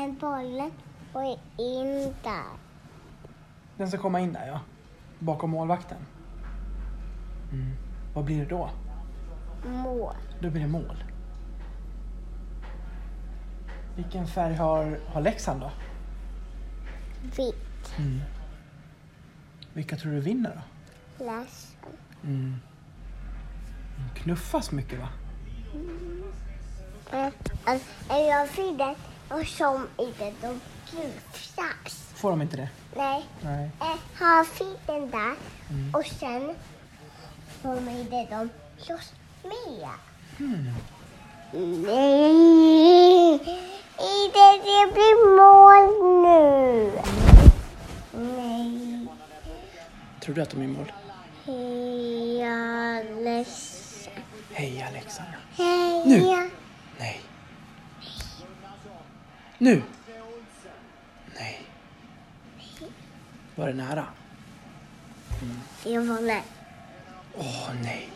Men bollen går in där. Den ska komma in där ja. Bakom målvakten. Mm. Vad blir det då? Mål. Då blir det mål. Vilken färg har, har Leksand då? Vitt. Vilka tror du vinner då? Ledsen. Mm. De knuffas mycket va? Men, alltså, jag och som inte de knuffas. Får de inte det? Nej. Nej. Eh, han fick den där och sen får inte de slåss mer. Nej, inte det blir mål nu. Nej, Tror du att de är i mål? är ledsen. Heja Leksand. Heja. Nu. Nej. Nu! Nej. Var det nära? Det var lätt. Åh nej.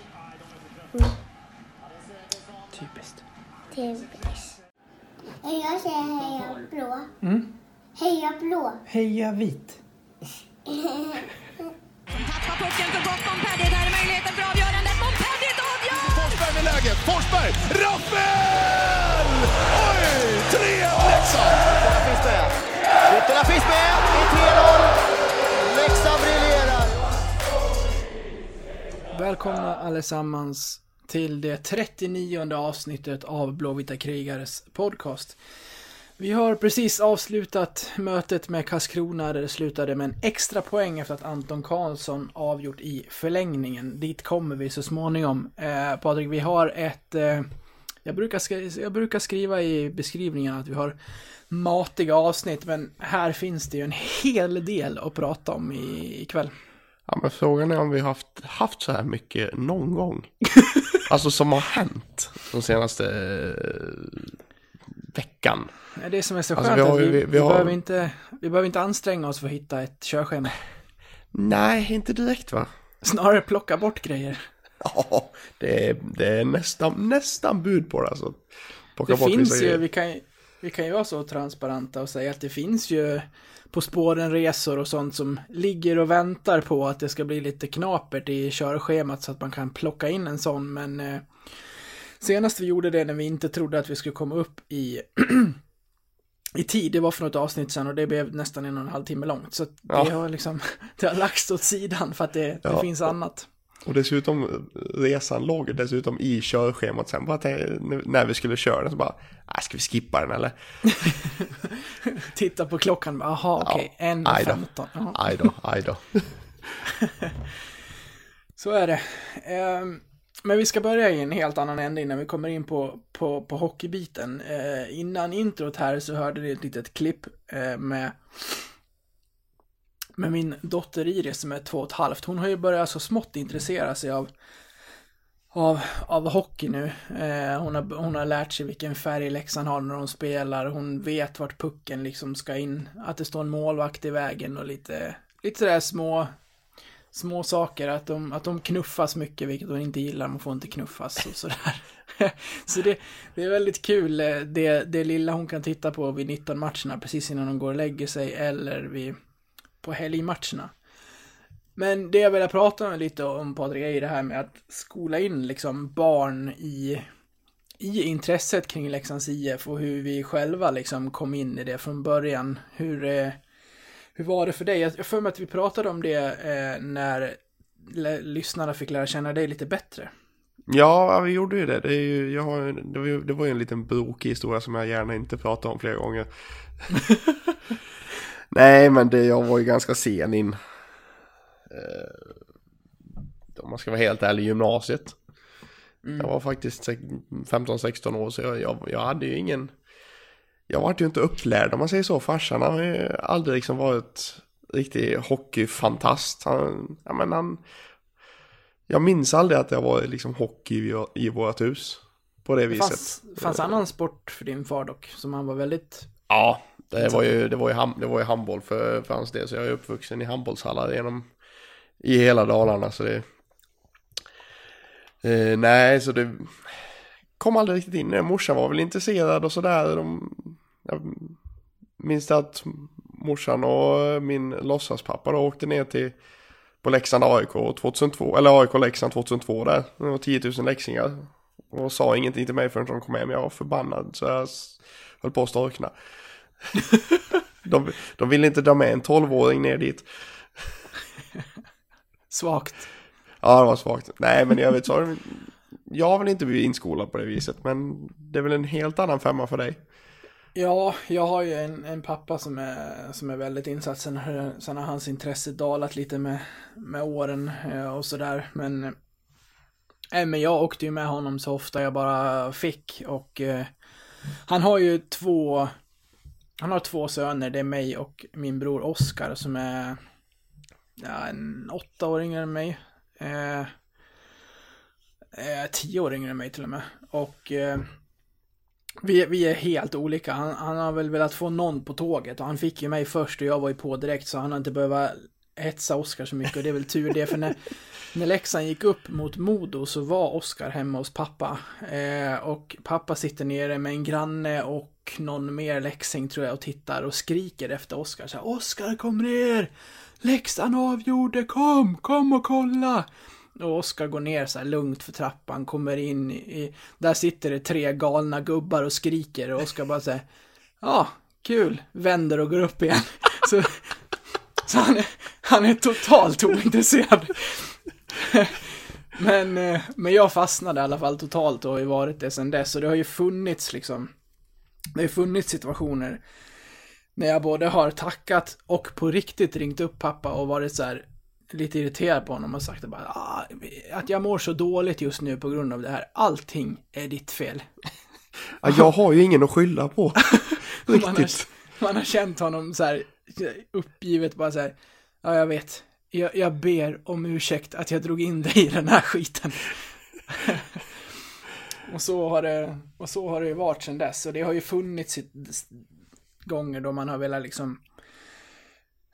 Typiskt. Typiskt. Jag säger heja blå. Mm. Heja blå. Heja vit. Tappar pucken för gott Montpellier. Där är möjligheten för avgörandet. Montpellier avgör! Forsberg med läget. Forsberg! Rappel! Oj! 3-1 Leksand! Ytterna finns med. Ytterna finns med. Det är 3-0. Leksand briljerar. Välkomna allesammans till det 39 avsnittet av Blåvita krigares podcast. Vi har precis avslutat mötet med Karlskrona där det slutade med en extra poäng efter att Anton Karlsson avgjort i förlängningen. Dit kommer vi så småningom. Eh, Patrik, vi har ett... Eh, jag, brukar skri- jag brukar skriva i beskrivningen att vi har matiga avsnitt, men här finns det ju en hel del att prata om i, ikväll. Ja, men frågan är om vi har haft, haft så här mycket någon gång. alltså som har hänt de senaste eh, veckan. Ja, Det som är så Alltså, skönt vi har vi, vi- vi, har- behöver inte, vi behöver inte anstränga oss för att hitta ett körschema. Nej, inte direkt va? Snarare plocka bort grejer. Ja, det är, det är nästan, nästan bud på det alltså. Plocka Det bort finns ju, grejer. vi kan, vi kan ju vara så transparenta och säga att det finns ju På spåren-resor och sånt som ligger och väntar på att det ska bli lite knapert i körschemat så att man kan plocka in en sån, men eh, senast vi gjorde det när vi inte trodde att vi skulle komma upp i i tid, det var för något avsnitt sedan och det blev nästan en och en halv timme långt. Så det Ja. har liksom, det har lagts åt sidan för att det, det Ja. finns annat. Och dessutom, resan låg dessutom i körschemat sen. Bara tänkte, när vi skulle köra den så bara, äh, ska vi skippa den eller? Titta på klockan, bara, aha okej, en aj då. 15. Jaha. Aj då, aj då. Så är det. Ehm, men vi ska börja i en helt annan ände innan vi kommer in på, på, på hockeybiten. Eh, innan introt här så hörde ni ett litet klipp eh, med, med min dotter Iris som är två och ett halvt. Hon har ju börjat så smått intressera sig av, av, av hockey nu. Eh, hon, har, hon har lärt sig vilken färg Leksand har när hon spelar. Hon vet vart pucken liksom ska in. Att det står en målvakt i vägen och lite, lite sådär små små saker, att de, att de knuffas mycket, vilket hon inte gillar, man får inte knuffas och sådär. Så det, det är väldigt kul, eh, det, det lilla hon kan titta på vid 19 matcherna precis innan hon går och lägger sig, eller vid, på helgmatcherna. Men det jag vill prata med lite om, Patrik, är ju det här med att skola in liksom barn i, i intresset kring Leksands IF och hur vi själva liksom kom in i det från början. Hur, eh, hur var det för dig? Jag för mig att vi pratade om det eh, när lyssnarna fick lära känna dig lite bättre. Ja, vi gjorde ju det. Det, ju, jag har, det, var ju, det var ju en liten brokig historia som jag gärna inte pratar om flera gånger. Nej, men det, jag var ju ganska sen in. Eh, om man ska vara helt ärlig, gymnasiet. Jag var faktiskt sek- 15-16 år, så jag, jag, jag hade ju ingen... Jag var ju inte upplärd om man säger så. Farsan har ju aldrig liksom varit riktig hockeyfantast. Han, ja, men han, jag minns aldrig att det var liksom hockey i, i vårt hus. På det Det viset. fanns, fanns annan sport för din far dock, som han var väldigt... Ja, det var ju, det var ju, ham, det var ju handboll för, för hans del. Så jag är uppvuxen i handbollshallar genom i hela Dalarna. Så det, eh, nej, så det kom aldrig riktigt in. Morsan var väl intresserad och sådär. De, ja, minns att morsan och min låtsaspappa då åkte ner till på Leksand AIK 2002, eller AIK Leksand 2002 där. Det var 10 000 läxingar. Och sa ingenting till mig förrän de kom hem. Jag var förbannad så jag höll på att storkna. de, de ville inte dra med en 12-åring ner dit. Svagt. Ja, det var svagt. Nej, men jag vet så. Jag väl inte blivit inskolad på det viset, men det är väl en helt annan femma för dig. Ja, jag har ju en, en pappa som är, som är väldigt insatt. Sen har, sen har hans intresse dalat lite med, med åren eh, och sådär. Men, äh, men jag åkte ju med honom så ofta jag bara fick. Och eh, han har ju två, han har två söner. Det är mig och min bror Oskar som är ja, en åtta år yngre än mig. Eh, eh, tio år yngre än mig till och med. Och eh, vi, vi är helt olika. Han, han har väl velat få någon på tåget och han fick ju mig först och jag var ju på direkt så han har inte behövt hetsa Oskar så mycket och det är väl tur det för när, när Leksand gick upp mot Modo så var Oskar hemma hos pappa. Eh, och pappa sitter nere med en granne och någon mer läxing tror jag och tittar och skriker efter Oskar så här Oskar kom ner! Leksand avgjorde, kom, kom och kolla! Och Oskar går ner så här lugnt för trappan, kommer in i, där sitter det tre galna gubbar och skriker och Oskar bara säger ja, kul, vänder och går upp igen. Så, så han, är, han är totalt ointresserad. Men, eh, men jag fastnade i alla fall totalt och har ju varit det sedan dess. Och det har ju funnits liksom, det har ju funnits situationer när jag både har tackat och på riktigt ringt upp pappa och varit så här lite irriterad på honom och sagt att bara, ah, att jag mår så dåligt just nu på grund av det här. Allting är ditt fel. Ja, jag har ju ingen att skylla på. Man har, man har känt honom så här uppgivet bara så här, ja jag vet, jag, jag ber om ursäkt att jag drog in dig i den här skiten. och, så har det, och så har det ju varit sedan dess. Och det har ju funnits gånger då man har velat liksom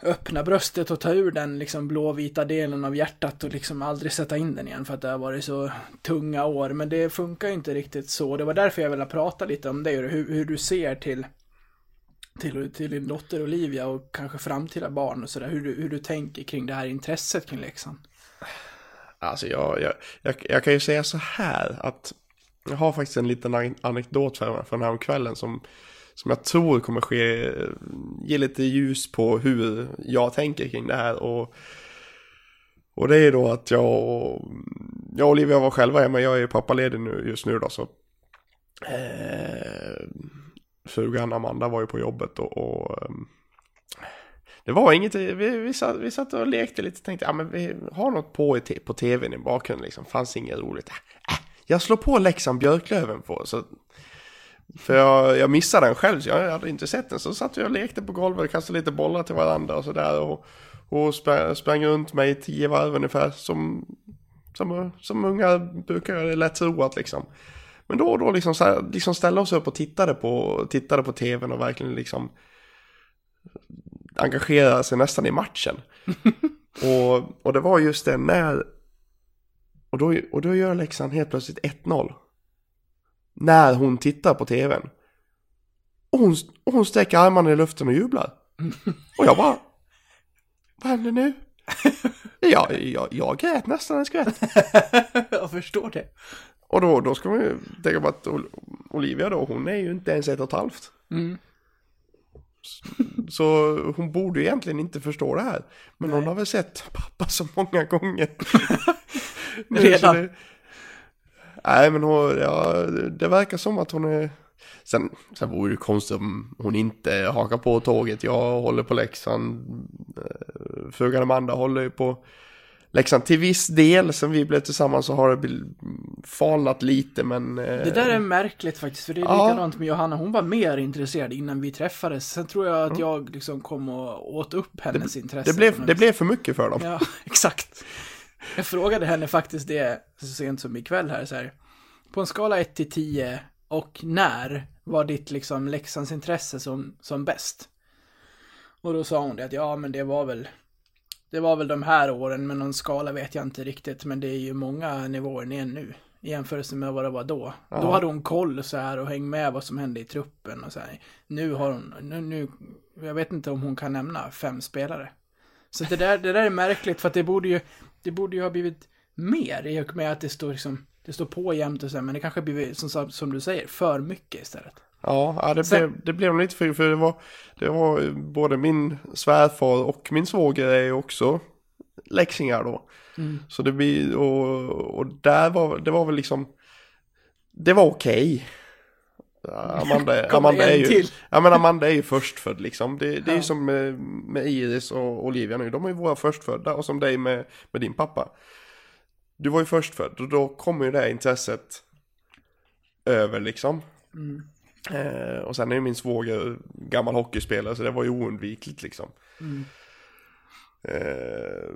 öppna bröstet och ta ur den liksom blåvita delen av hjärtat och liksom aldrig sätta in den igen för att det har varit så tunga år. Men det funkar ju inte riktigt så. Det var därför jag ville prata lite om det hur, hur du ser till, till, till din dotter Olivia och kanske framtida barn och sådär. Hur, du- hur du tänker kring det här intresset kring Leksand. Alltså jag, jag, jag, jag kan ju säga så här att jag har faktiskt en liten anekdot för från häromkvällen som, som jag tror kommer ske, ge lite ljus på hur jag tänker kring det här. Och och det är då att jag och, jag och Olivia var själva hemma, jag är pappaledig nu, just nu då så eh, frugan Amanda var ju på jobbet och, och ehm, det var inget, vi, vi, satt, vi satt och lekte lite och tänkte, ja men vi har något på, i på tvn i bakgrunden liksom, fanns inget roligt. Äh, äh jag slår på Leksand Björklöven på, så för jag, jag missade den själv, så jag hade inte sett den. Så satt jag och lekte på golvet och kastade lite bollar till varandra och sådär. Och, och sprang, sprang runt mig i tio varv ungefär, som, som, som unga brukar är lätt roat liksom. Men då och då liksom, så här, liksom ställa oss upp och tittade på, tittade på tvn och verkligen liksom engagera sig nästan i matchen. och, och det var just det när, och då, och då gör Leksand helt plötsligt 1-0. När hon tittar på tvn. Och hon, och hon sträcker armarna i luften och jublar. Och jag bara, vad händer nu? Jag, jag, jag grät nästan en skvätt. jag förstår det. Och då, då ska man ju tänka på att Ol- Olivia då, hon är ju inte ens ett och ett halvt. Mm. Så hon borde egentligen inte förstå det här. Men hon har väl sett pappa så många gånger. Redan. det- Nej men hon, ja, det verkar som att hon är... Sen, sen vore det konstigt om hon inte hakar på tåget. Jag håller på Leksand. eh, Frugan Amanda håller ju på Leksand till viss del. Sen vi blev tillsammans så har det falnat lite men... eh, Det där är märkligt faktiskt, för det är Ja. likadant med Johanna. Hon var mer intresserad innan vi träffades. Sen tror jag att jag liksom kom och åt upp hennes intresse. Mm. Det blev, det blev för mycket för dem. Ja, exakt. Jag frågade henne faktiskt det så sent som ikväll här så här. På en skala 1 till 10 och när var ditt liksom Leksands intresse som, som bäst? Och då sa hon det att ja, men det var väl det var väl de här åren, men någon skala vet jag inte riktigt, men det är ju många nivåer ner nu. i jämförelse med vad det var då. Ja. Då hade hon koll så här och häng med vad som hände i truppen och så här. Nu har hon, nu, nu, jag vet inte om hon kan nämna fem spelare. Så det där, det där är märkligt för att det borde ju, det borde ju ha blivit mer i och med att det står liksom, det står på jämt och så men det kanske blivit, som, som du säger, för mycket istället. Ja, det, Sen- blev, det blev lite för, för det var, det var både min svärfar och min svåger är ju också läxingar då. Så det blir, och, och där var, det var väl liksom, det var okej. Amanda, Amanda, är ju, ja, men Amanda är ju förstfödd liksom. Det, det är ju Ja. som med, med Iris och Olivia nu, de är ju våra förstfödda och som dig med, med din pappa. Du var ju förstfödd och då kommer ju det här intresset över liksom. Eh, och sen är ju min svåger gammal hockeyspelare så det var ju oundvikligt liksom. Eh,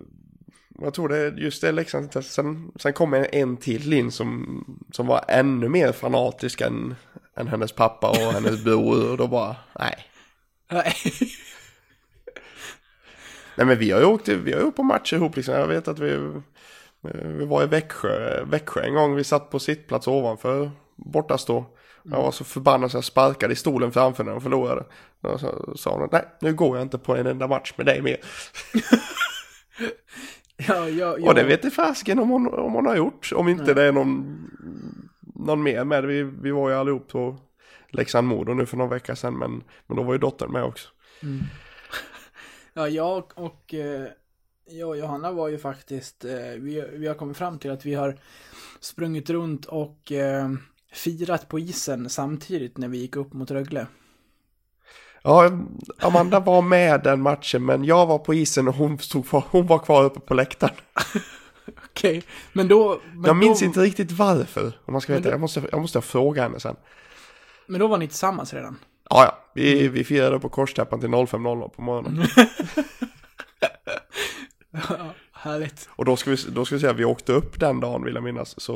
och jag tror det är just det Leksands intresse. Sen, sen kom en, en till in som, som var ännu mer fanatisk än, än hennes pappa och hennes bror. Och då bara, nej. Nej. Nej men vi har ju åkt, vi har ju åkt på matcher ihop liksom. Jag vet att vi, vi var i Växjö, Växjö en gång. Vi satt på sittplats ovanför bortastå. Jag var så förbannad så jag sparkade i stolen framför när de förlorade. Och så sa hon, nej nu går jag inte på en enda match med dig mer. Ja, ja, ja. Och det vet i fasken om hon, om hon har gjort. Om inte det är någon, någon mer med. Vi, vi var ju allihop på Leksand Modo nu för några veckor sedan. Men, men då var ju dottern med också. Ja, jag och eh, jag och Johanna var ju faktiskt, eh, vi, vi har kommit fram till att vi har sprungit runt och eh, firat på isen samtidigt när vi gick upp mot Rögle. Ja, Amanda var med den matchen men jag var på isen och hon, stod hon var kvar uppe på läktaren. Okej, men då... Men jag minns då, inte riktigt varför. Om man ska veta, då- jag, måste, jag måste fråga henne sen. Men då var ni tillsammans redan? Ja, ja. Vi, vi firade på korstäppan till 05.00 på morgonen. Ja, härligt. Och då ska vi, då ska vi säga att vi åkte upp den dagen vill jag minnas. Så,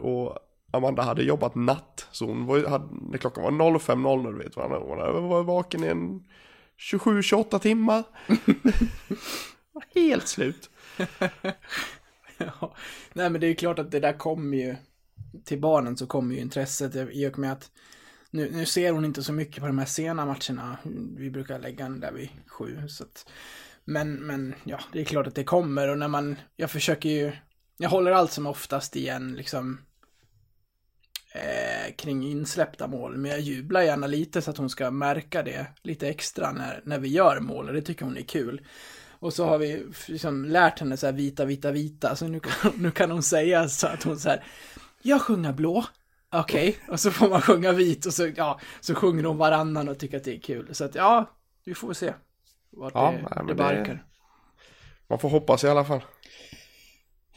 och Amanda hade jobbat natt. Så hon var, hade, klockan var 05.00 du vet. Hade- hon varit vaken i en 27-28 timmar. Helt slut. Ja. Nej men det är ju klart att det där kommer ju till barnen så kommer ju intresset i och med att nu, nu ser hon inte så mycket på de här sena matcherna. Vi brukar lägga den där vid sju. Så att, men, men ja, det är klart att det kommer och när man, jag försöker ju, jag håller allt som oftast igen liksom eh, kring insläppta mål. Men jag jublar gärna lite så att hon ska märka det lite extra när, när vi gör mål och det tycker hon är kul. Och så har vi liksom lärt henne så här vita, vita, vita. Så nu kan, nu kan hon säga så att hon så här, jag sjunger blå. Okej, och så får man sjunga vit och så, ja, så sjunger de varannan och tycker att det är kul. Så att ja, vi får se vart Ja, det, nej, det det- barkar. Man får hoppas i alla fall.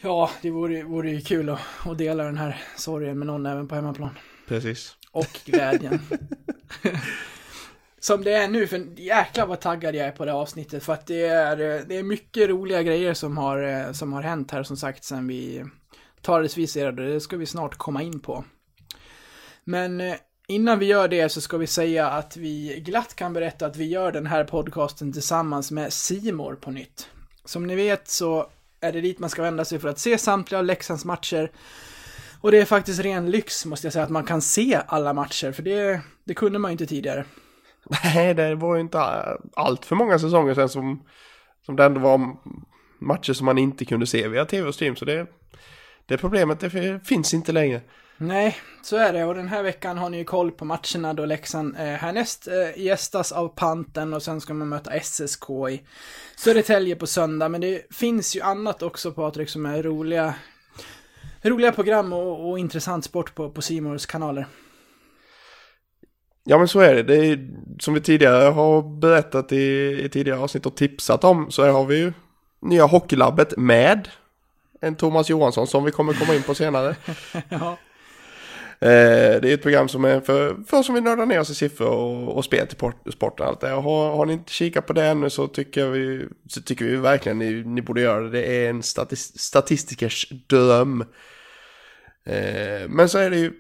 Ja, det vore, vore ju kul att, att dela den här sorgen med någon även på hemmaplan. Precis. Och glädjen. Som det är nu, för jäklar vad taggad jag är på det avsnittet. För att det är, eh, det är mycket roliga grejer som har, eh, som har hänt här som sagt sen vi talades viserade. Det ska vi snart komma in på. Men eh, innan vi gör det så ska vi säga att vi glatt kan berätta att vi gör den här podcasten tillsammans med Simor på nytt. Som ni vet så är det dit man ska vända sig för att se samtliga av Leksands matcher. Och det är faktiskt ren lyx måste jag säga att man kan se alla matcher, för det, det kunde man ju inte tidigare. Nej, det var ju inte äh, allt för många säsonger sedan som, som det ändå var matcher som man inte kunde se via tv och stream. Så det, det problemet det finns inte längre. Nej, så är det. Och den här veckan har ni ju koll på matcherna då Leksand eh, härnäst eh, gästas av Panten och sen ska man möta SSK i Södertälje på söndag. Men det finns ju annat också Patrik som är roliga, roliga program och, och intressant sport på, på Simors kanaler. Ja men så är det. det är, som vi tidigare har berättat i, i tidigare avsnitt och tipsat om så har vi ju nya Hockeylabbet med en Thomas Johansson som vi kommer komma in på senare. Ja. Eh, det är ett program som är för, för oss som vill nörda ner oss i siffror och, och spel till port- sporten. Allt det. Har, har ni inte kikat på det ännu så tycker vi, så tycker vi verkligen ni, ni borde göra det. Det är en statis, statistikers dröm. Eh, men så är det ju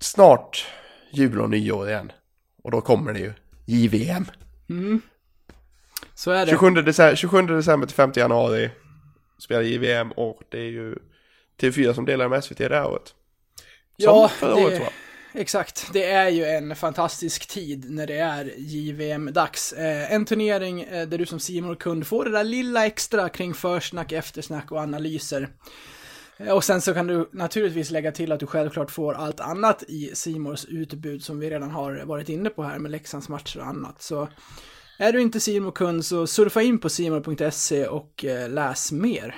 snart jul och nyår igen. Och då kommer det ju JVM. Så är det. 27 december, 27 december till 5 januari spelar JVM och det är ju TV4 som delar med SVT det här året. Som Ja, förra året det, tror jag. exakt. Det är ju en fantastisk tid när det är JVM-dags. Eh, en turnering eh, där du som simor kund får det där lilla extra kring försnack, eftersnack och analyser. Eh, och sen så kan du naturligtvis lägga till att du självklart får allt annat i Simors utbud som vi redan har varit inne på här med Leksands matcher och annat. Så är du inte simor kund så surfa in på simor.se och eh, läs mer.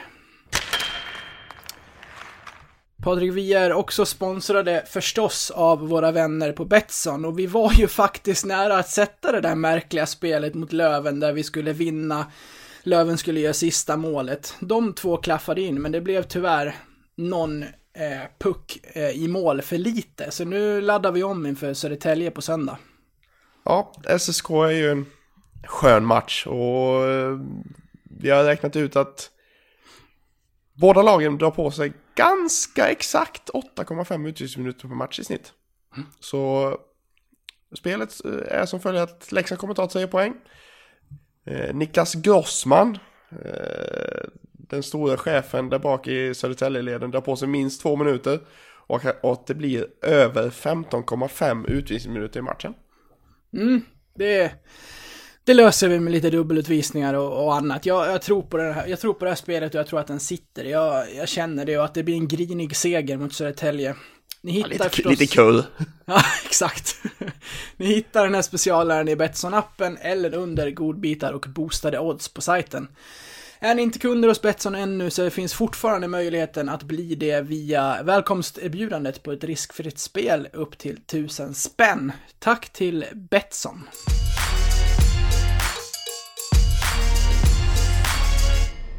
Patrik, vi är också sponsrade förstås av våra vänner på Betsson och vi var ju faktiskt nära att sätta det där märkliga spelet mot Löven där vi skulle vinna. Löven skulle göra sista målet. De två klaffade in, men det blev tyvärr någon eh, puck eh, i mål för lite. Så nu laddar vi om inför Södertälje på söndag. Ja, SSK är ju en skön match och eh, vi har räknat ut att båda lagen drar på sig ganska exakt 8,5 utvisningsminuter per match i snitt. Så spelet eh, är som följer att Leksand kommer ta 10 poäng. Eh, Niklas Grossman, eh, den stora chefen där bak i Södertäljeleden, drar på sig minst två minuter. Och att det blir över 15,5 utvisningsminuter i matchen. Det, det löser vi med lite dubbelutvisningar och, och annat. Jag, jag, tror på det här, jag tror på det här spelet och jag tror att den sitter. Jag, jag känner det och att det blir en grinig seger mot Södertälje. Ni hittar Lite, förstås... lite kul. Ja, exakt. Ni hittar den här specialaren i Betsson-appen eller under godbitar och boostade odds på sajten. Är ni inte kunder hos Betsson ännu så finns fortfarande möjligheten att bli det via välkomsterbjudandet på ett riskfritt spel upp till 1000 spänn. Tack till Betsson.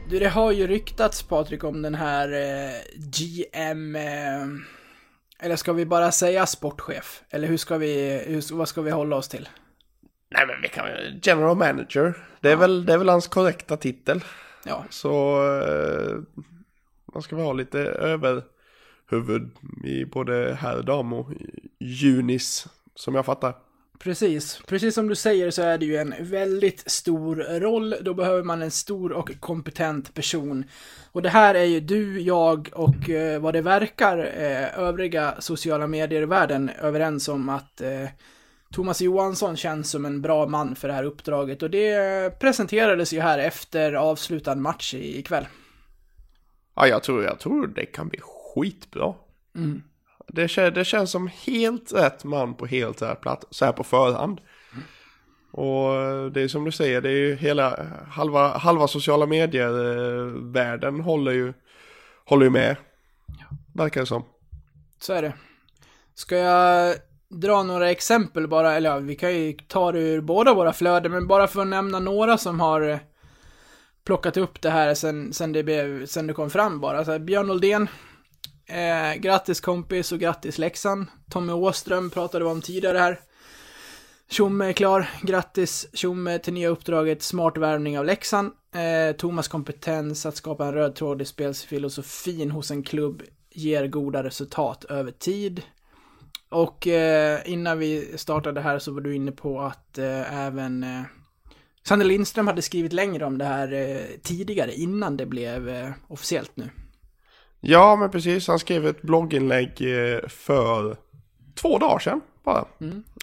Du, det har ju ryktats Patrik om den här eh, GM... Eh, eller ska vi bara säga sportchef? Eller hur ska vi, hur, vad ska vi hålla oss till? Nej men vi kan General Manager. Det är, väl, det är väl hans korrekta titel. Ja, Så eh, man ska ha lite överhuvud i både herr, dam och junis som jag fattar. precis. Precis som du säger så är det ju en väldigt stor roll. Då behöver man en stor och kompetent person. Och det här är ju du, jag och eh, vad det verkar eh, övriga sociala medier-världen överens om att eh, Thomas Johansson känns som en bra man för det här uppdraget och det presenterades ju här efter avslutad match ikväll. Ja, jag tror, jag tror det kan bli skitbra. Det, kän, det känns som helt rätt man på helt rätt plats, så här på förhand. Och det är som du säger, det är ju hela halva, halva sociala medier-världen håller ju, håller ju med. Verkar det som. Så är det. Ska jag dra några exempel bara, eller ja, vi kan ju ta det ur båda våra flöden, men bara för att nämna några som har plockat upp det här sen, sen, det, blev, sen det kom fram bara. Så här, Björn Oldén, eh, grattis kompis och grattis Leksand. Tommy Åström pratade vi om tidigare här. Tjomme är klar. Grattis Tjomme till nya uppdraget Smart värvning av Leksand. Eh, Thomas kompetens att skapa en röd tråd i spelsfilosofin hos en klubb ger goda resultat över tid. Och eh, innan vi startade här så var du inne på att eh, även eh, Sander Lindström hade skrivit längre om det här eh, tidigare, innan det blev eh, officiellt nu. Ja, men precis. Han skrev ett blogginlägg eh, för två dagar sedan bara.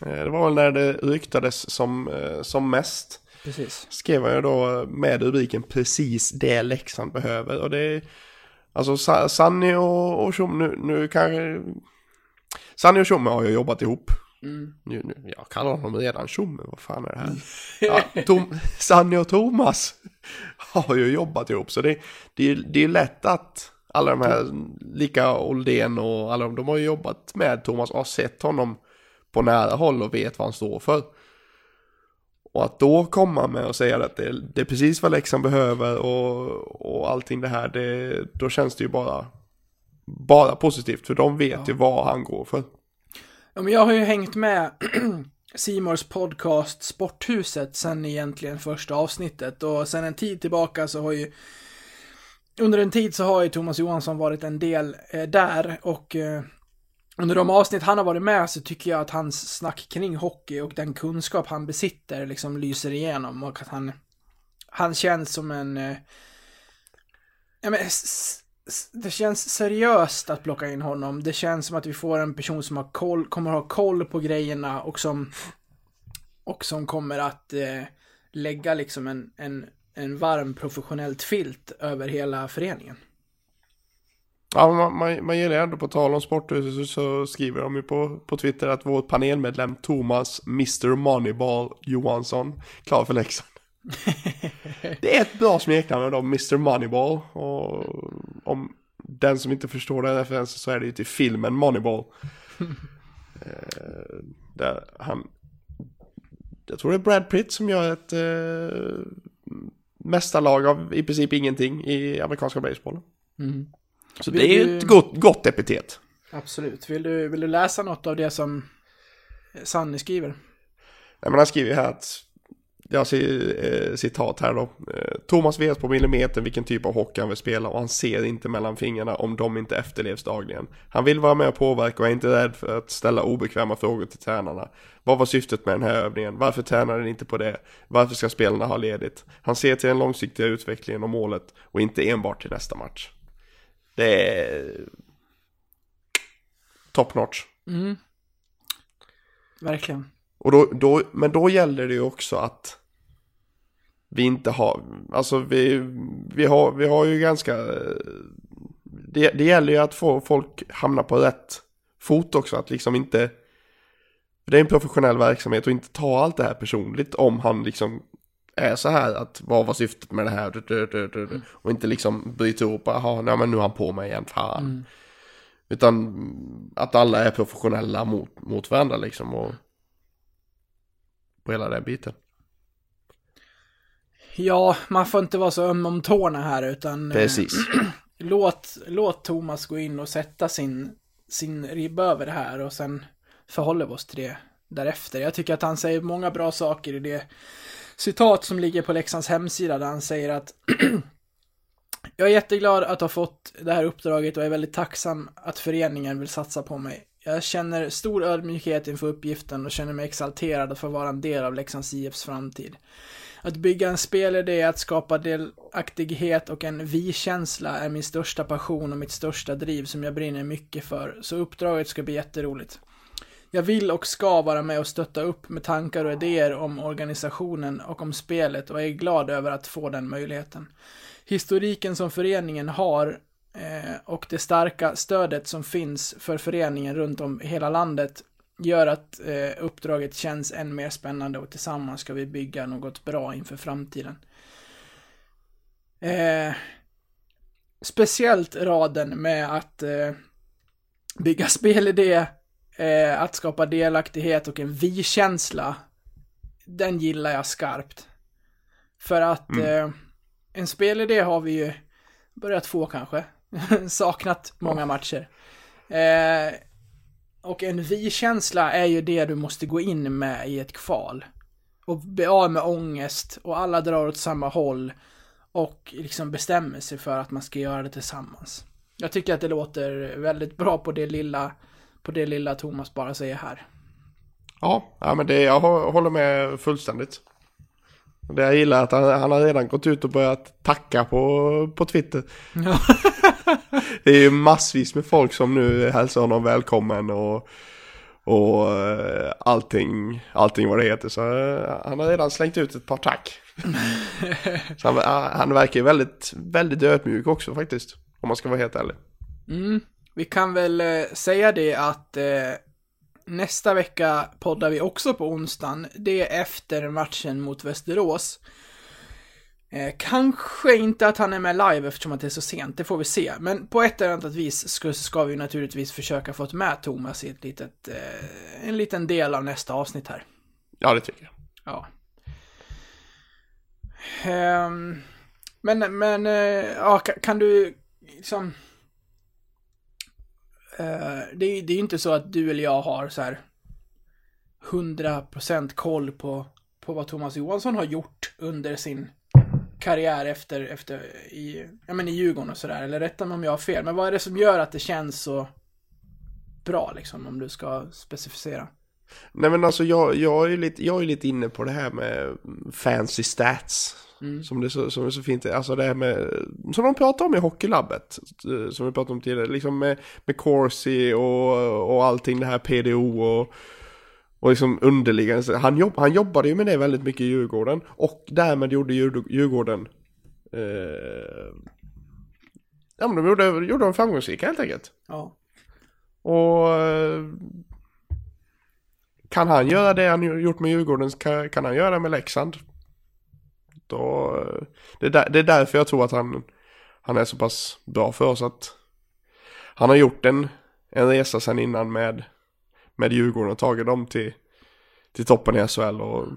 Eh, Det var väl när det ryktades som, som mest. Precis. skrev han ju då med rubriken precis det Leksand behöver. Och det är, alltså Sa- Sanni och, och Tjomme, nu, nu kanske... Sanni och Tjomme har ju jobbat ihop. Nu, nu, jag kallar honom redan Tjomme, vad fan är det här? Ja, Tom, Sanni och Thomas har ju jobbat ihop, så det, det, är- det är ju lätt att alla de här, lika Oldén och alla de, de har ju jobbat med Thomas och har sett honom på nära håll och vet vad han står för. Och att då komma med och säga att det, det är precis vad Leksand behöver och, och allting det här, det, då känns det ju bara, bara positivt. För de vet ju vad han går för. Ja, men jag har ju hängt med Simors podcast Sporthuset sen egentligen första avsnittet och sen en tid tillbaka så har ju under en tid så har ju Thomas Johansson varit en del eh, där och eh, under de avsnitt han har varit med så tycker jag att hans snack kring hockey och den kunskap han besitter liksom lyser igenom och att han han känns som en eh, ja, men, det känns seriöst att plocka in honom. Det känns som att vi får en person som har koll, kommer ha koll på grejerna och som och som kommer att eh, lägga liksom en, en, en varm professionellt filt över hela föreningen. Ja, man, man, man gillar ändå på tal om sporthuset så, så skriver de ju på, på Twitter att vår panelmedlem Thomas Mr Moneyball Johansson klar för Leksand. det är ett bra smeknamn då, Mr Moneyball. Och om den som inte förstår den referensen så är det ju till filmen Moneyball. eh, där han, jag tror det är Brad Pitt som gör ett eh, mästarlag av i princip ingenting i amerikanska baseball. Mm. Så Vill det är ju du- ett gott, gott epitet. Absolut. Vill du, vill du läsa något av det som Sanny skriver? Nej, men han skriver här att, jag ser eh, citat här då. Eh, Thomas vet på millimetern vilken typ av hockey han vill spela och han ser inte mellan fingrarna om de inte efterlevs dagligen. Han vill vara med och påverka och är inte rädd för att ställa obekväma frågor till tränarna. Vad var syftet med den här övningen? Varför tränar den inte på det? Varför ska spelarna ha ledigt? Han ser till den långsiktiga utvecklingen och målet och inte enbart till nästa match. Det är top notch. Mm. Verkligen. Och då, då, men då gäller det ju också att vi inte har, alltså vi, vi, har, vi har ju ganska, det, det gäller ju att få folk hamna på rätt fot också, att liksom inte, det är en professionell verksamhet och inte ta allt det här personligt om han liksom är så här att vad var syftet med det här du. och inte liksom bryter ihop, jaha, nej men nu är han på mig igen, fan. Utan att alla är professionella mot, mot varandra liksom och på hela den biten. Ja, man får inte vara så öm om tårna här utan... eh, Precis. låt, låt Thomas gå in och sätta sin, sin ribba över det här och sen förhåller vi oss till det därefter. Jag tycker att han säger många bra saker i det citat som ligger på Leksands hemsida där han säger att Jag är jätteglad att ha fått det här uppdraget och är väldigt tacksam att föreningen vill satsa på mig. Jag känner stor ödmjukhet inför uppgiften och känner mig exalterad att få vara en del av Leksands IFs framtid. Att bygga en spelidé, att skapa delaktighet och en vi-känsla är min största passion och mitt största driv som jag brinner mycket för, så uppdraget ska bli jätteroligt. Jag vill och ska vara med och stötta upp med tankar och idéer om organisationen och om spelet och är glad över att få den möjligheten. Historiken som föreningen har och det starka stödet som finns för föreningen runt om i hela landet gör att eh, uppdraget känns än mer spännande och tillsammans ska vi bygga något bra inför framtiden. Eh, speciellt raden med att eh, bygga spelidé, eh, att skapa delaktighet och en vi-känsla. Den gillar jag skarpt. För att eh, en spelidé har vi ju börjat få kanske. Saknat många matcher. Eh, och en vi-känsla är ju det du måste gå in med i ett kval. Och bli av med ångest och alla drar åt samma håll. Och liksom bestämmer sig för att man ska göra det tillsammans. Jag tycker att det låter väldigt bra på det lilla, på det lilla Thomas bara säger här. Ja, ja men det, jag hå- håller med fullständigt. Det jag gillar är att han, han har redan gått ut och börjat tacka på, på Twitter. Ja. Det är ju massvis med folk som nu hälsar honom välkommen och, och eh, allting, allting vad det heter. Så eh, han har redan slängt ut ett par tack. Så han, ah, han verkar ju väldigt, väldigt ödmjuk också faktiskt. Om man ska vara helt ärlig. Mm. Vi kan väl eh, säga det att eh, nästa vecka poddar vi också på onsdagen. Det är efter matchen mot Västerås. Eh, kanske inte att han är med live eftersom att det är så sent, det får vi se. Men på ett eller annat vis ska, ska vi naturligtvis försöka få med Thomas i ett litet, eh, en liten del av nästa avsnitt här. Ja, det tycker jag. Ja. Ehm, men, men, eh, ja, kan, kan du liksom... Eh, det, är- det är ju inte så att du eller jag har så här 100% koll på, på vad Thomas Johansson har gjort under sin karriär efter, efter i, ja, men i Djurgården och sådär. Eller rätta mig om jag har fel. Men vad är det som gör att det känns så bra liksom, om du ska specificera? Nej men alltså jag, jag, är lite, jag är lite inne på det här med fancy stats. Som, det så, som är så fint, alltså det här med, som de pratar om i Hockeylabbet, eh, som vi pratade om tidigare, liksom med, med Corsi och, och allting det här PDO och, och liksom underliggande. Han, jobb, han jobbade ju med det väldigt mycket i Djurgården och därmed gjorde Djur- Djurgården eh, Ja men de gjorde, gjorde dem framgångsrika helt enkelt. Ja. Och eh, kan han göra det han gjort med Djurgården kan, kan han göra det med Leksand. Då, eh, det, är där, det är därför jag tror att han, han är så pass bra för oss att han har gjort en, en resa sen innan med, med Djurgården och tagit dem till, till toppen i SHL och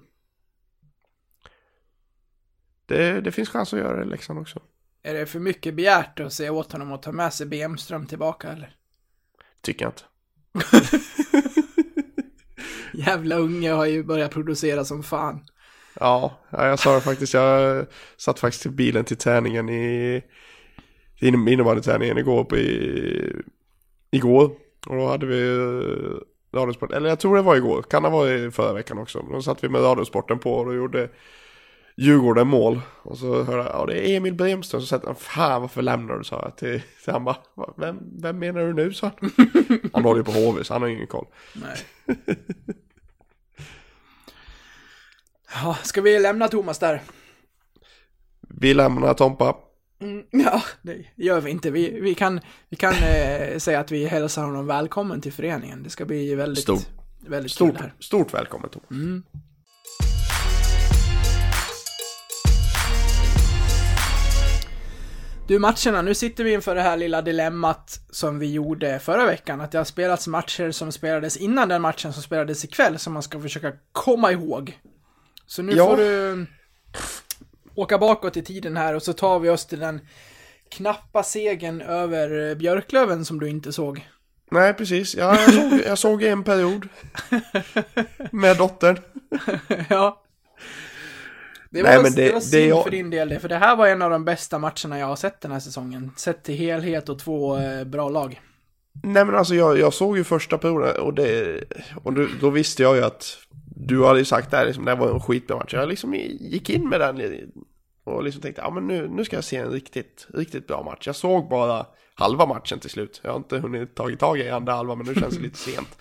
det, det finns chans att göra det i Leksand också. Är det för mycket begärt att säga åt honom att ta med sig Bemström tillbaka eller? Tycker jag inte. Jävla unge har ju börjat producera som fan. Ja, ja, jag sa det faktiskt. Jag satt faktiskt i bilen till träningen i in- innebandyträningen igår på i, igår. Och då hade vi eh, Radiosport, eller jag tror det var igår, kan det ha varit förra veckan också. Då satt vi med Radiosporten på och då gjorde Djurgården mål. Och så hörde jag, ja det är Emil Bremström. Så sa jag, fan varför lämnar du? sa jag till, till han bara, "Va, vem, vem menar du nu? sa han. Han håller ju på HV så han har ingen koll. Nej. Ja, ska vi lämna Thomas där? Vi lämnar Tompa. Mm, ja, det gör vi inte. Vi, vi kan, vi kan eh, säga att vi hälsar honom välkommen till föreningen. Det ska bli väldigt, Stort. väldigt Stort, kul här. stort välkommen Tom. Du, matcherna. Nu sitter vi inför det här lilla dilemmat som vi gjorde förra veckan. Att det har spelats matcher som spelades innan den matchen som spelades ikväll som man ska försöka komma ihåg. Så nu Ja. får du åka bakåt i tiden här och så tar vi oss till den knappa segern över eh, Björklöven som du inte såg. Nej, precis. Ja, jag, såg, jag såg en period. Med dottern. ja. Det var, Nej, men det, det- var det synd jag- för din del det, för det här var en av de bästa matcherna jag har sett den här säsongen. Sett till helhet och två eh, bra lag. Nej, men alltså jag, jag såg ju första perioden och, det, och då, då visste jag ju att du hade ju sagt det här, liksom, det här var en skitbra match. Jag liksom gick in med den och liksom tänkte, ja men nu, nu ska jag se en riktigt, riktigt bra match. Jag såg bara halva matchen till slut. Jag har inte hunnit tagit tag i andra halvan, men nu känns det lite sent.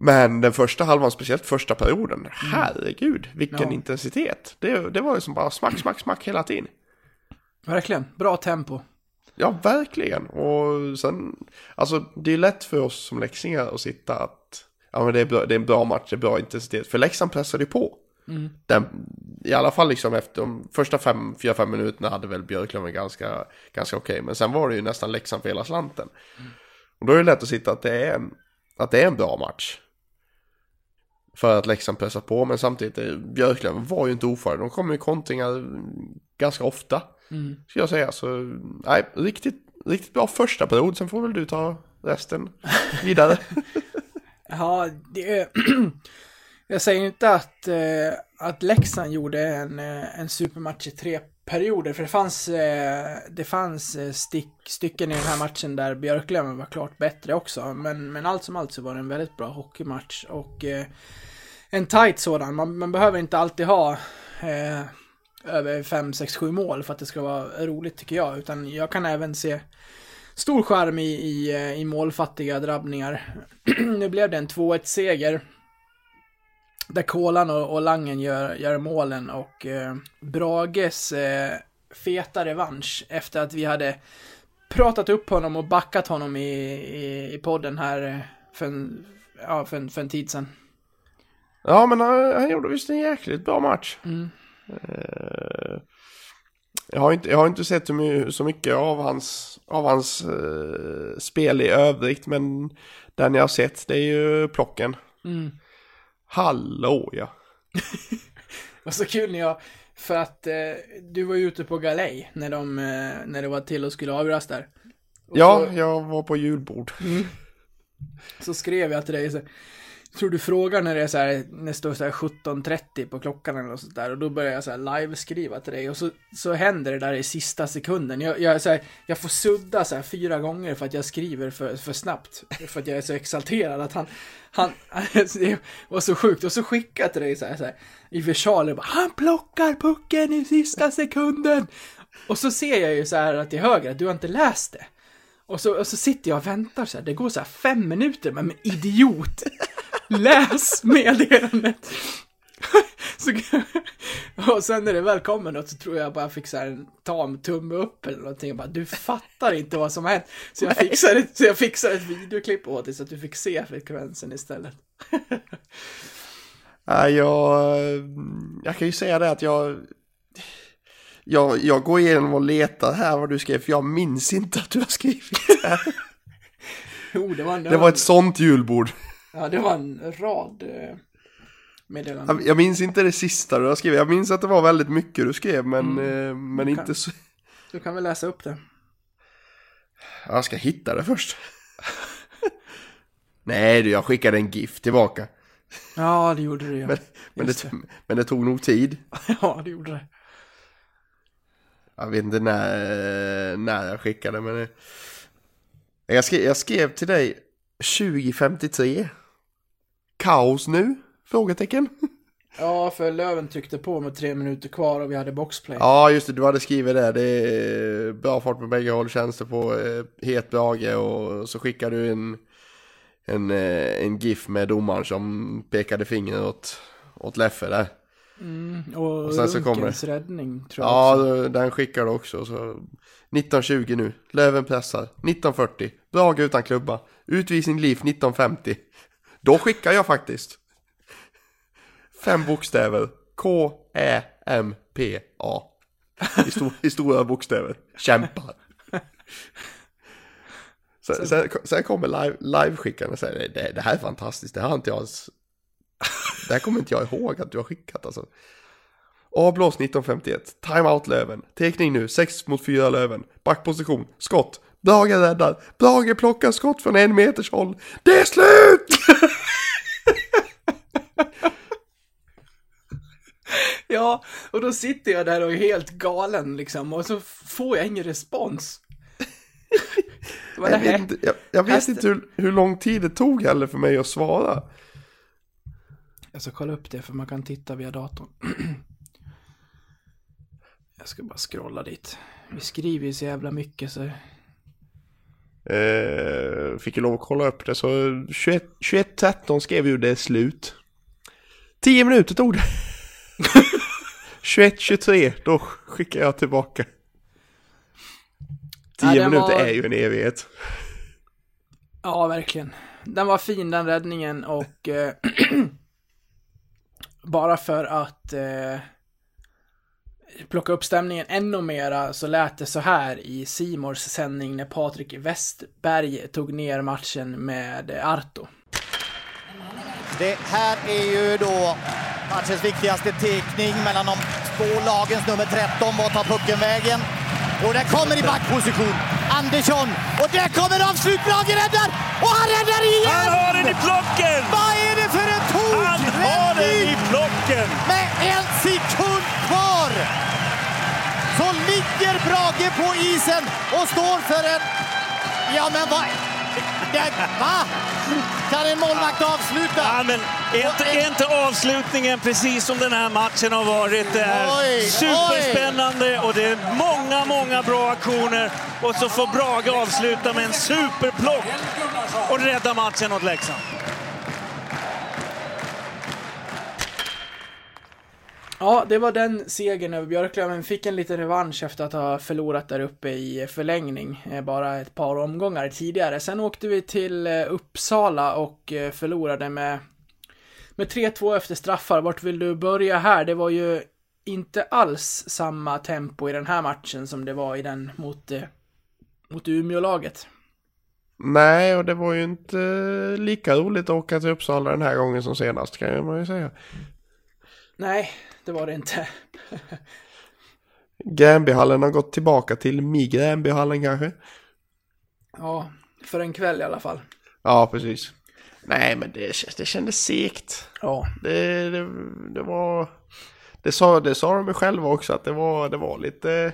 Men den första halvan, speciellt första perioden, herregud, vilken Ja. intensitet. Det, det var ju som bara smack, smack, smack hela tiden. Verkligen, bra tempo. Ja, verkligen. Och sen, alltså det är lätt för oss som läxingar att sitta att, ja men det är, bra, det är en bra match, det är bra intensitet. För Leksand pressade ju på. Den, I alla fall liksom efter de första fem, fyra, fem minuterna hade väl Björklöven ganska, ganska okej. Men sen var det ju nästan Leksand för hela slanten. Och då är det lätt att sitta att det är en, att det är en bra match. För att Leksand pressar på, men samtidigt, eh, Björklöven var ju inte ofarliga. De kom ju kontringar ganska ofta. Ska jag säga. Så nej, riktigt, riktigt bra första period. Sen får väl du ta resten vidare. Ja, det är... Jag säger inte att, eh, att Leksand gjorde en, eh, en supermatch i tre perioder, för det fanns, eh, det fanns eh, stick, stycken i den här matchen där Björklöven var klart bättre också, men, men allt som allt så var det en väldigt bra hockeymatch och eh, en tight sådan. Man, man behöver inte alltid ha eh, över 5, 6, 7 mål för att det ska vara roligt tycker jag, utan jag kan även se stor charm i, i, eh, i målfattiga drabbningar. nu blev det en 2-1 seger. Där Kolan och, och Langen gör, gör målen och eh, Brages eh, feta revansch efter att vi hade pratat upp honom och backat honom i, i, i podden här eh, för en, ja, för en, för en tid sedan. Ja, men han, han gjorde visst en jäkligt bra match. Mm. Eh, jag, har inte, jag har inte sett så my- så mycket av hans, av hans eh, spel i övrigt, men den jag har sett det är ju plocken. Mm. Hallå ja. Och så kul när jag, för att eh, du var ju ute på galej när de, eh, när det var till och skulle avgöras där. Och Ja, så- jag var på julbord. Så skrev jag till dig så tror du frågar när det är så här, när det står så här 17.30 på klockan eller något sånt där och då börjar jag så här live-skriva till dig och så, så händer det där i sista sekunden. Jag, jag, så här, jag får sudda så här fyra gånger för att jag skriver för, för snabbt. För att jag är så exalterad att han, han, det var så sjukt. Och så skickar jag till dig så här, så här i versaler bara, han plockar pucken i sista sekunden. Och så ser jag ju så här att till höger att du har inte läst det. Och så, och så sitter jag och väntar så här, det går så här fem minuter, men idiot! Läs meddelandet! så, och sen när det väl kommer något så tror jag bara fick så här en tam tumme upp eller någonting. Jag bara, du fattar inte vad som har hänt. Så jag fixade, så jag fixade ett videoklipp åt dig så att du fick se frekvensen istället. Ja, jag, jag kan ju säga det att jag, jag, jag går igenom och letar här vad du skrev, för jag minns inte att du har skrivit det här. Jo, det var Det var ett sånt julbord. Ja, det var en rad eh, meddelanden. Jag- minns inte det sista du har skrivit. Jag minns att det var väldigt mycket du skrev, men, eh, men kan- inte så... Du kan väl läsa upp det? Jag ska hitta det först. Nej du, jag skickade en GIF tillbaka. Ja, det gjorde du ja. Men, men, Just det, men det tog nog tid. Ja, det gjorde det. Jag vet inte när, när jag skickade men det, jag, skrev, jag skrev till dig 2053. Kaos nu? Frågetecken. Ja, för Löven tryckte på med tre minuter kvar och vi hade boxplay. Ja just det, du hade skrivit det. Det är bra fart på bägge håll känns det på. Eh, het Brage och så skickade du en, en, eh, en GIF med domaren som pekade finger åt, åt Leffe där. och och sen så kommer Runkens räddning, tror jag Ja, också. den skickar du också. Så 1920 nu. Löven pressar. 1940. Brage utan klubba. Utvisning Liv 1950. Då skickar jag faktiskt. Fem bokstäver. K, Ä, M, P, A. I, stor, i stora bokstäver. Kämpar. Sen, sen, sen kommer live, live-skickaren och säger det, det här är fantastiskt. Det här har inte jag ens... Det här kommer inte jag ihåg att du har skickat alltså. Avblås 1951. Timeout Löven. Tekning nu. 6 mot 4 Löven. Backposition. Skott. Brage räddar. Brage plockar skott från en meters håll. Det är slut! Ja, och då sitter jag där och är helt galen liksom och så får jag ingen respons. Vad Jag vet, inte, jag, jag vet inte hur, hur lång tid det tog heller för mig att svara. Jag ska kolla upp det för man kan titta via datorn. Jag ska bara scrolla dit. Vi skriver ju så jävla mycket så... Eh, fick ju lov att kolla upp det så 21 21.13 skrev ju det slut. 10 minuter tog det. 21.23 då skickar jag tillbaka. 10 Ja, minuter var- är ju en evighet. Ja, verkligen. Den var fin den räddningen och eh, bara för att eh, plocka upp stämningen ännu mera så lät det så här i Simors sändning när Patrik Westberg tog ner matchen med Arto. Det här är ju då matchens viktigaste tekning mellan de två lagens nummer 13. Var tar pucken vägen? Och där kommer i backposition Andersson. Och där kommer avslut. Brage räddar! Och han räddar igen! Han har den i plocken! Vad är det för en tok? Han har den i plocken! Med en sekund ligger Brage på isen och står för en... Ja, men vad... Det... Va? Kan en målvakt avsluta? Ja, men är inte, är inte avslutningen precis som den här matchen har varit? Det är Oj, superspännande och det är många, många bra aktioner. Och så får Brage avsluta med en superplock och rädda matchen åt Leksand. Ja, det var den segern över Björklöven. Fick en liten revansch efter att ha förlorat där uppe i förlängning. Eh, bara ett par omgångar tidigare. Sen åkte vi till eh, Uppsala och eh, förlorade med, med 3-2 efter straffar. Vart vill du börja här? Det var ju inte alls samma tempo i den här matchen som det var i den mot, mot Umeå-laget. Nej, och det var ju inte lika roligt att åka till Uppsala den här gången som senast kan man ju säga. Nej, det var det inte. Gränbyhallen har gått tillbaka till Mi-Gränbyhallen kanske. Ja, för en kväll i alla fall. Ja, precis. Nej, men det, det kändes segt. Ja. Det, det, det var... Det sa, det sa de själva också att det var, det var lite...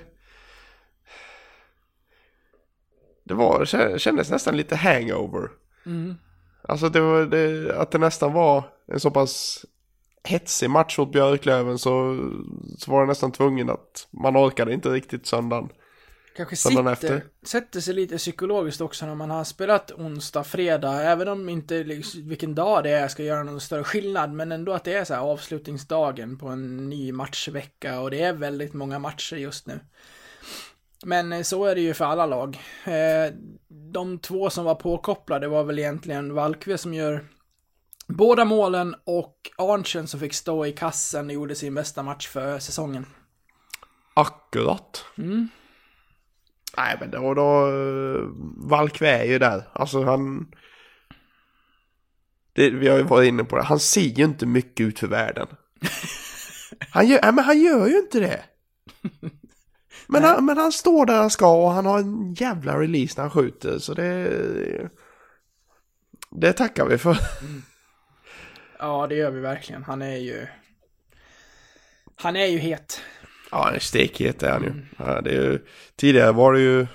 Det var, det kändes nästan lite hangover. Mm. Alltså det var, det, att det nästan var en så pass hetsig match mot Björklöven så, så var det nästan tvungen att man orkade inte riktigt söndagen. Kanske Söndagen sitter, efter. sätter sig lite psykologiskt också när man har spelat onsdag, fredag, även om inte liksom, vilken dag det är ska göra någon större skillnad, men ändå att det är så här avslutningsdagen på en ny matchvecka och det är väldigt många matcher just nu. Men eh, så är det ju för alla lag. Eh, De två som var påkopplade var väl egentligen Valkve som gör båda målen och Arntzen som fick stå i kassen och gjorde sin bästa match för säsongen. Akkurat. Mm. Nej men då, då eh, Valkve är ju där. Alltså han... Det, vi har ju varit inne på det. Han ser ju inte mycket ut för världen. Han gör, nej, men han gör ju inte det. Men han, men han står där han ska och han har en jävla release när han skjuter. Så det... Det tackar vi för. Ja, det gör vi verkligen. Han är ju... Han är ju het. Ja, han är stekhet är han ju. Ja, det är ju. Tidigare var det ju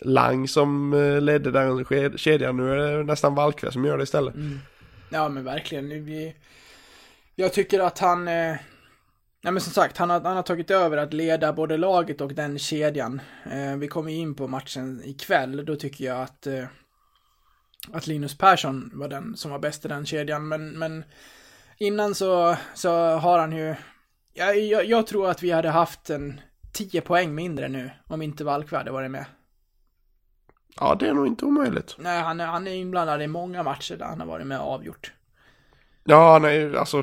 Lang som eh, ledde den kedjan. Nu är det nästan Valkve som gör det istället. Ja, men verkligen. Vi... Jag tycker att han... Eh... Ja, men som sagt, han har, han har tagit över att leda både laget och den kedjan. Eh, vi kommer in på matchen ikväll. Då tycker jag att... Eh... Att Linus Persson var den som var bäst i den kedjan. Men, men innan så, så har han ju... Jag, jag, jag tror att vi hade haft en 10 poäng mindre nu om inte Valkve hade varit med. Ja, det är nog inte omöjligt. Nej, han är, han är inblandad i många matcher där han har varit med och avgjort. Ja, han är ju alltså...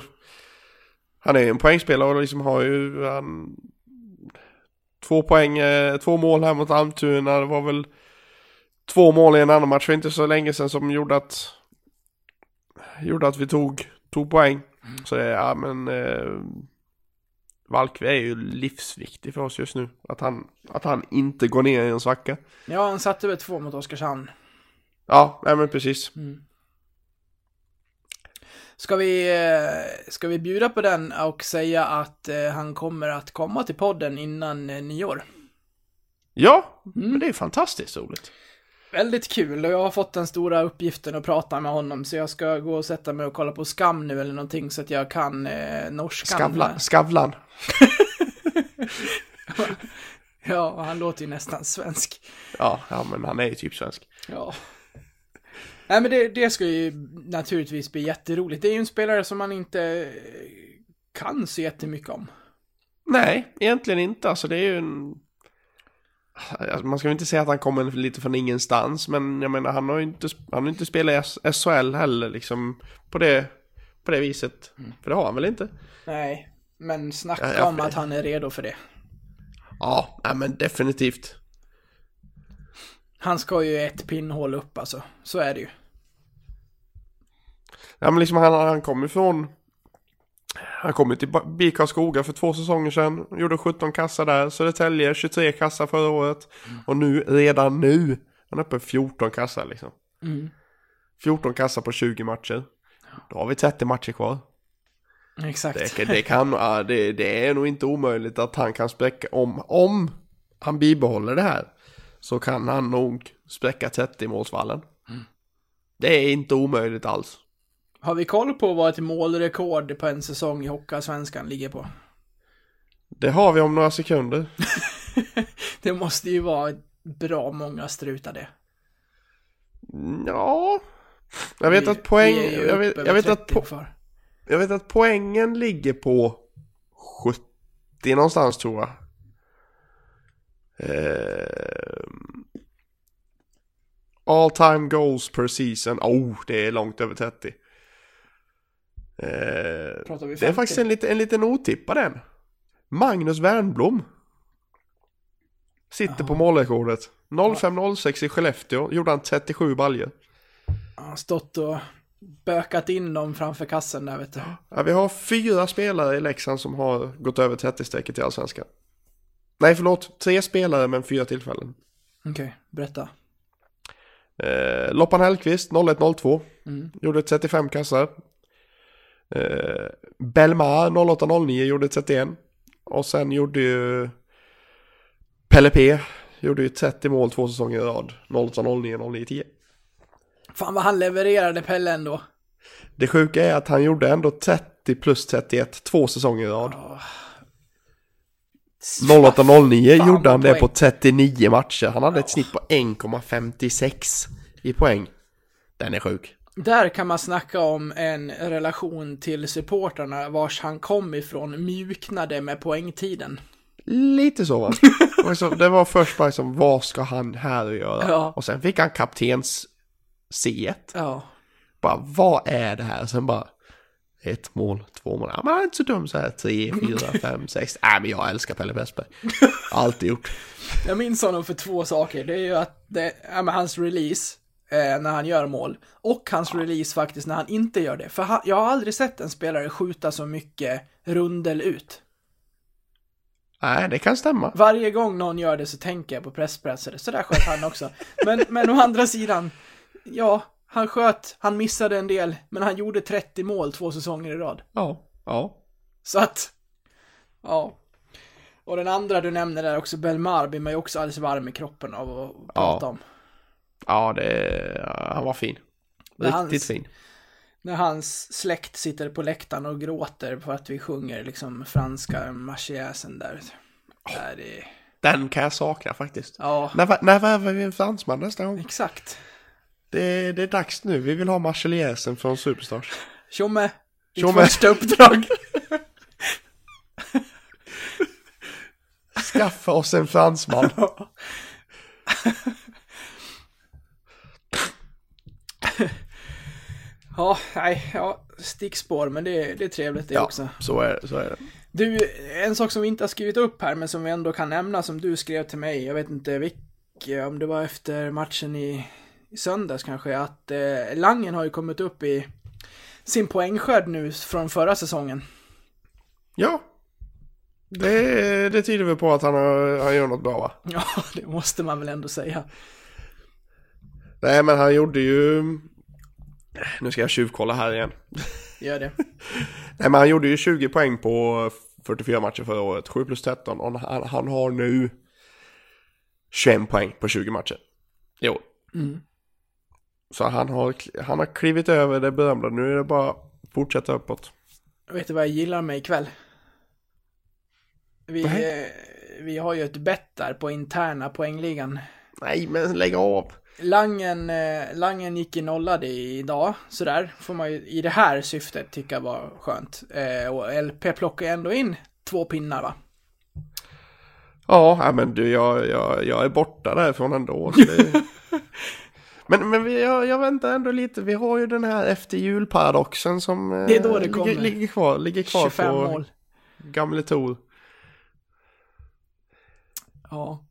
Han är en poängspelare och liksom har ju... Han, två poäng, eh, två mål här mot Almtuna. Det var väl två mål i en annan match för inte så länge sedan som gjorde att... Gjorde att vi tog, tog poäng. Så det, ja men... Eh, Valkve är ju livsviktig för oss just nu. Att han, att han inte går ner i en svacka. Ja, han satte väl två mot Oskarshamn. Ja, nej men precis. Ska vi, eh, ska vi bjuda på den och säga att eh, han kommer att komma till podden innan eh, nyår? Ja, men det är fantastiskt roligt. Väldigt kul och jag har fått den stora uppgiften att prata med honom så jag ska gå och sätta mig och kolla på Skam nu eller någonting så att jag kan eh, norskan. Skavlan. Skavlan. Ja, han låter ju nästan svensk. Ja, ja, men han är ju typ svensk. Ja. Nej men det, det ska ju naturligtvis bli jätteroligt. Det är ju en spelare som man inte eh, kan så jättemycket om. Nej, egentligen inte. Alltså det är ju en... Alltså, Man ska väl inte säga att han kommer lite från ingenstans, men jag menar han har ju inte, han har inte spelat i SHL heller liksom på det, på det viset. För det har han väl inte? Nej, men snacka Ja, ja, om att han är redo för det. Ja, nej, men definitivt. Han ska ju ett pinnhål upp alltså. Så är det ju. Ja men liksom han, han kom ifrån Han kom till BIK Karlskoga för två säsonger sedan. Gjorde 17 kassar där. Södertälje 23 kassar förra året. Och nu, redan nu Han är uppe i 14 kassar liksom. 14 kassar på 20 matcher. Då har vi 30 matcher kvar. Exakt. det, det kan det, det är nog inte omöjligt att han kan spräcka om Om han bibehåller det här Så kan han nog spräcka 30 målsvallen. Det är inte omöjligt alls Har vi koll på vad ett målrekord på en säsong i Hockeyallsvenskan ligger på? Det har vi om några sekunder Det måste ju vara bra många strutar det. Ja. Jag vet att poäng... Vi är ju Jag vet, jag, vet att 30 po, för. jag vet att poängen ligger på 70 någonstans tror jag. Ehm, all time goals per season. Oh, det är långt över 30. Vi det är 50? faktiskt en, lite, en liten otippad en. Magnus Wernbloom. Sitter på målrekordet. 05.06 i Skellefteå gjorde han 37 baljor. Han har stått och bökat in dem framför kassen där vet du. Ja, vi har fyra spelare i Leksand som har gått över 30-strecket i Allsvenskan. Nej, förlåt. Tre spelare men fyra tillfällen. Okej, berätta. Eh, Loppan Hellqvist 01-02. Gjorde 35 kassar. Eh, Belmar 0809 gjorde 31. Och sen gjorde ju Pelle P. Gjorde ju 30 mål två säsonger i rad. 0809 09 10. Fan vad han levererade Pelle ändå. Det sjuka är att han gjorde ändå 30 plus 31 två säsonger i rad. 0809 Fan, gjorde han vad det på poäng. 39 matcher. Han hade ett snitt på 1,56 i poäng. Den är sjuk. Där kan man snacka om en relation till supportrarna vars han kom ifrån mjuknade med poängtiden. Lite så va? Det var först bara som, vad ska han här göra? Ja. Och sen fick han kaptens C1. Ja. Bara, vad är det här? Sen bara, ett mål, två mål. Ja, men han är inte så dum så här. Tre, fyra, fem, sex. Nej, men jag älskar Pelle Westberg. Alltid gjort. Jag minns honom för två saker. Det är ju att det, ja, men hans release när han gör mål och hans release faktiskt när han inte gör det. För jag har aldrig sett en spelare skjuta så mycket rundel ut. Nej, det kan stämma. Varje gång någon gör det så tänker jag på presspressare. Så där sköt han också. Men, men å andra sidan, ja, han sköt, han missade en del, men han gjorde 30 mål två säsonger i rad. Ja, ja. Så att, ja. Och den andra du nämner där också, Belmar, blir man ju också alldeles varm i kroppen av att prata om. Ja, det, han var fin. Är Riktigt hans- fin. När hans släkt sitter på läktaren och gråter för att vi sjunger liksom franska marschjäsen där. Där det, Den kan jag sakna faktiskt. ja, När, när värvar vi en fransman nästa gång? exakt. Det, det är dags nu. Vi vill ha Marseljäsen från Superstars. Tjomme, ditt Tjomme. första uppdrag. Skaffa oss en fransman. Ja, nej, ja, stickspår, men det, det är trevligt det Ja, också. så är, så är det. Du, en sak som vi inte har skrivit upp här, men som vi ändå kan nämna, som du skrev till mig, jag vet inte vilka, om det var efter matchen i, i söndags kanske, att eh, Langen har ju kommit upp i sin poängskörd nu från förra säsongen. Ja. Det, det tyder väl på att han, har, han gör något bra va? Ja, det måste man väl ändå säga. Nej men han gjorde ju... Nu ska jag tjuvkolla här igen. Gör det. Nej men han gjorde ju 20 poäng på 44 matcher förra året. 7 plus 13. Och han, han har nu 21 poäng på 20 matcher. År. Mm. Så han har, han har klivit över det berömda. Nu är det bara att fortsätta uppåt. Vet du vad jag gillar med ikväll? Vi, Nej. eh, vi har ju ett bett där på interna poängligan. Nej men lägg av. Langen, eh, Langen gick i nollade idag, sådär. Får man ju i det här syftet tycka var skönt. Eh, och LP plockar ändå in två pinnar va? Ja, men du, jag, jag, jag är borta därifrån ändå. Det... men men vi, jag, jag väntar ändå lite. Vi har ju den här efter julparadoxen som eh, Det är då det ligger, kommer. ligger kvar, ligger kvar 25 på mål. gamle Tor. Ja.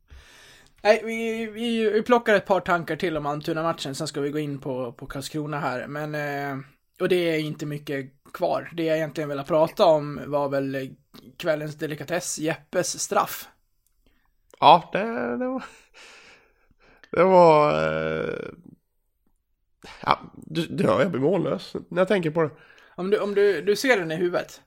Nej, vi, vi, vi plockar ett par tankar till om Almtuna-matchen, sen ska vi gå in på, på Karlskrona här. Men, eh, och det är inte mycket kvar. Det jag egentligen ville prata om var väl kvällens delikatess, Jeppes straff. Ja, det, det var... Det var... Eh... Ja, du, du jag blir mållös när jag tänker på det. Om du, om du, du ser den i huvudet.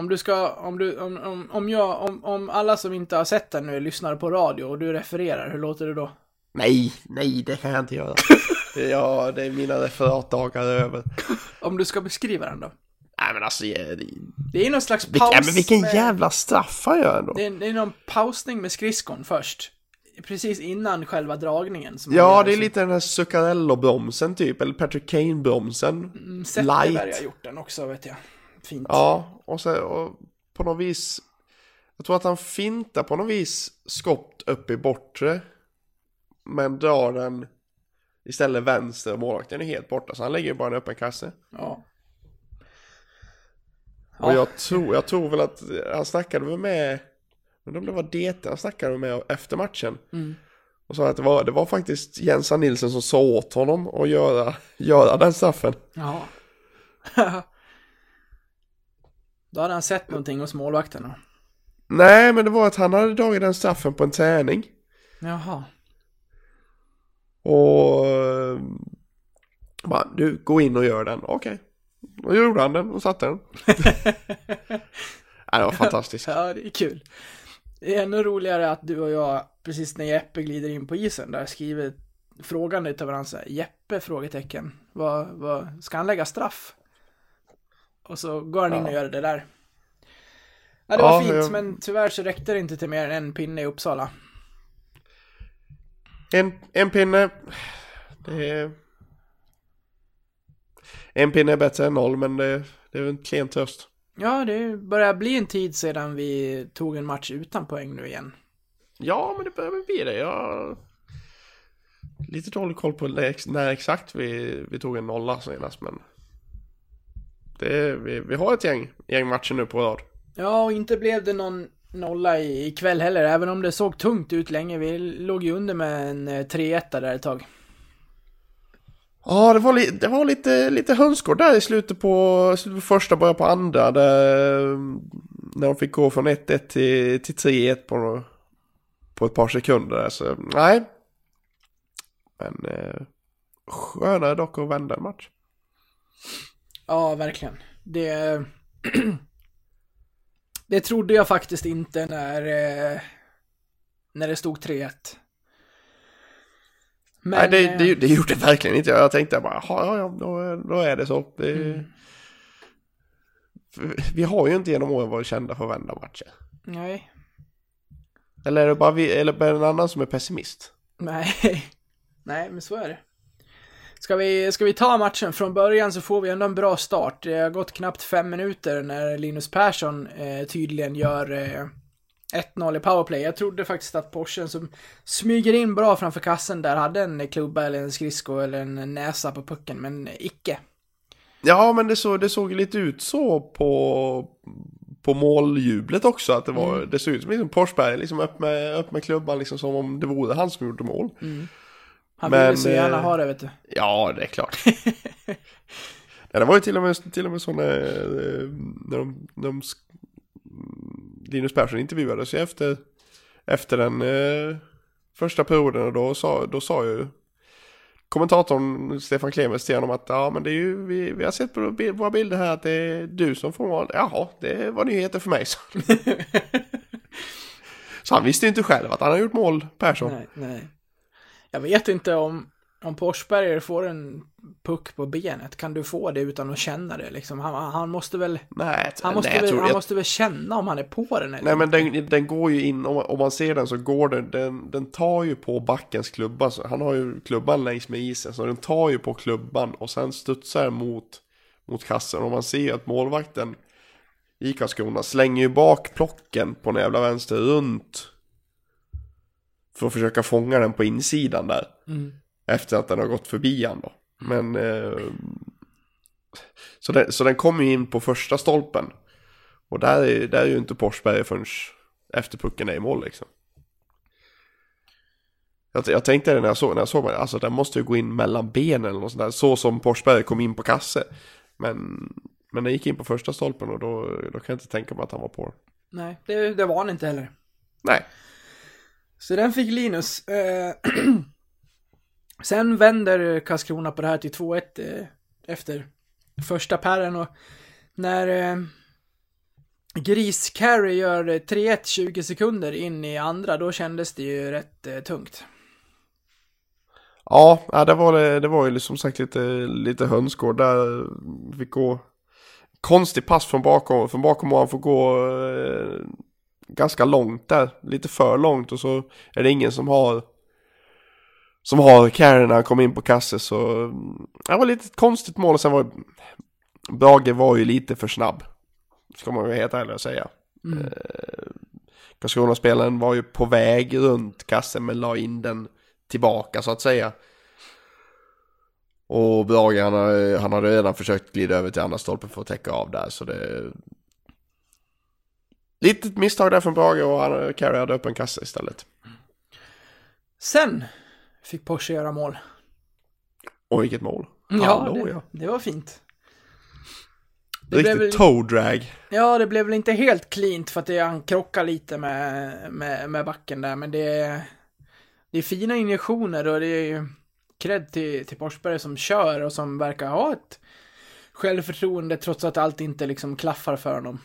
Om du ska, om du, om, om, om jag, om, om alla som inte har sett den nu lyssnar på radio och du refererar, hur låter det då? Nej, nej, det kan jag inte göra. ja, det är mina referatdagar över. Om du ska beskriva den då? Nej, men alltså... Det, det, är någon slags paus ja, men vilken med, jävla straff han gör ändå. det, är, det är någon pausning med skridskon först. Precis innan själva dragningen. Ja, det är så- lite den här Zuccarello-bromsen typ, eller Patrick Kane-bromsen. Mm, Zetterberg har gjort den också, vet jag. Fint. Ja, och, så, och på något vis... Jag tror att han fintar på något vis skott upp i bortre. Men drar den istället vänster och målvakten är helt borta. Så han lägger ju bara en öppen kasse. Ja. Och Ja. jag tror, jag tror väl att han snackade väl med... Men om det var DT han snackade med efter matchen. Mm. Och sa att det var, det var faktiskt Jens Nilsson som sa åt honom att göra, göra den straffen. Ja. Då hade han sett någonting hos målvakten då. Nej, men det var att han hade dragit den straffen på en träning. Jaha. Och... eh, Bara, du, gå in och gör den. Okej. Och gjorde han den och satte den. Nej, det var fantastiskt. Ja, det är kul. Det är ännu roligare att du och jag, precis när Jeppe glider in på isen, där skriver frågan till varandra så här, Jeppe? Frågetecken. Vad, vad, ska han lägga straff? Och så går han in och gör det där. Ja, det var Ja, fint, jag- men tyvärr så räckte det inte till mer än en pinne i Uppsala. En, en pinne. Det är... En pinne är bättre än noll, men det, det är en klen tröst. Ja, det börjar bli en tid sedan vi tog en match utan poäng nu igen. Ja, men det börjar väl bli det. Jag lite dålig koll på när när exakt vi, vi tog en nolla senast, men det, vi, vi har ett gäng, gäng matcher nu på rad. Ja, och inte blev det någon nolla i- ikväll heller, även om det såg tungt ut länge. Vi låg ju under med en eh, 3-1 där ett tag. Ja, det var, li, det var lite, lite hönsgård där i slutet på, slutet på första, början på andra. Där, när de fick gå från 1-1 till, till 3-1 på, på ett par sekunder. Så nej. Men eh, skönare dock att vända en match. Ja, verkligen. Det... det trodde jag faktiskt inte när, eh, när det stod 3-1. Men, nej, det, eh, det, det gjorde det verkligen inte. Jag tänkte bara, "Jaha, ja, ja, då, då är det så. Det, Mm. Vi har ju inte genom åren varit kända för att vända matcher. Nej. Eller är det bara vi, eller bara en annan som är pessimist? Nej. Nej, men så är det. Ska vi, ska vi ta matchen från början så får vi ändå en bra start. Det har gått knappt fem minuter när Linus Persson eh, tydligen gör eh, 1-0 i powerplay. Jag trodde faktiskt att Porschen som smyger in bra framför kassen där hade en klubba eller en skridsko eller en näsa på pucken, men icke. Ja, men det, så, det såg lite ut så på, på måljublet också. Att det, var, det såg ut som liksom Forsberg liksom upp, med, upp med klubban liksom som om det vore han som gjorde mål. Han Men, ville så gärna eh, ha det, vet du. Ja, det är klart. ja, det var ju till och med, till och med så när, eh, när de, när de Linus Persson intervjuades ju efter, efter den eh, första perioden och då sa, då sa ju kommentatorn Stefan Klemens till honom att ja men det är ju, vi, vi har sett på våra bilder här att det är du som får mål. Jaha, det var nyheter för mig. Så, så han visste ju inte själv att han har gjort mål, Persson. Nej, nej. Jag vet inte om, om Forsberger får en puck på benet, kan du få det utan att känna det liksom? Han, han måste väl, Nej, han måste, nej, väl, han jag- måste väl känna om han är på den eller Nej men den, den går ju in, om, man ser den så går den, den, den tar ju på backens klubba. Så han har ju klubban längs med isen, så den tar ju på klubban och sen studsar mot, mot kassen. Och man ser ju att målvakten i Karlskrona slänger ju bak plocken på den jävla vänster runt. För att försöka fånga den på insidan där. Efter att den har gått förbi han då. Men... Eh, så, den, så den kommer ju in på första stolpen. Och där är, där är ju inte Forsberg förrän efter pucken är i mål liksom. Jag, jag tänkte det när jag såg, när jag såg mig, alltså den måste ju gå in mellan benen eller något sånt där. Så som Forsberg kom in på kasse. Men, men den gick in på första stolpen och då, då kan jag inte tänka mig att han var på den. Nej, det, det var han inte heller. Nej. Så den fick Linus. Eh, Sen vänder Karlskrona på det här till 2-1 eh, efter första pärren och när eh, Gris Carey gör 3-1 20 sekunder in i andra, då kändes det ju rätt eh, tungt. Ja, det, var, det, det var ju som sagt lite, lite hönsgård där. Fick gå konstig pass från bakom, från bakom och han får gå eh, ganska långt där. Lite för långt och så är det ingen som har som har Karen när han kom in på kasse så mm, det var lite ett konstigt mål och sen var Brage var ju lite för snabb. Ska man ju helt ärligt säga. Mm. Eh, Karlskrona-spelaren var ju på väg runt kassen men la in den tillbaka så att säga. Och Brage han, han hade redan försökt glida över till andra stolpen för att täcka av där så det... Litet misstag där från Brage och han Carey hade upp en kasse istället. Sen fick Porsche göra mål. Och vilket mål. Ja, Hallå, det, ja. det var fint. Det blev Riktigt väl- toe drag. Ja, det blev väl inte helt cleant för att det, han krockar lite med, med, med backen där, men det är, det är fina injektioner och det är ju cred till, till Forsberg som kör och som verkar ha ett självförtroende trots att allt inte liksom klaffar för honom.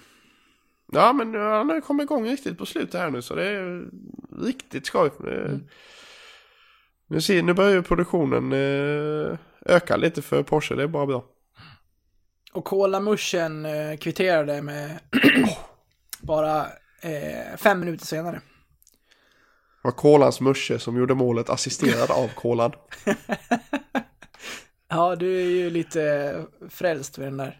Ja, men nu- han har kommit igång riktigt på slutet här nu så det är riktigt skoj. Eh, Nu, ser, nu börjar ju produktionen eh, öka lite för Porsche, det är bara bra. Och Kolamuschen eh, kvitterade med bara eh, fem minuter senare. Det var Kolans musche som gjorde målet assisterad av Kolan. Ja, du är ju lite frälst vid den där.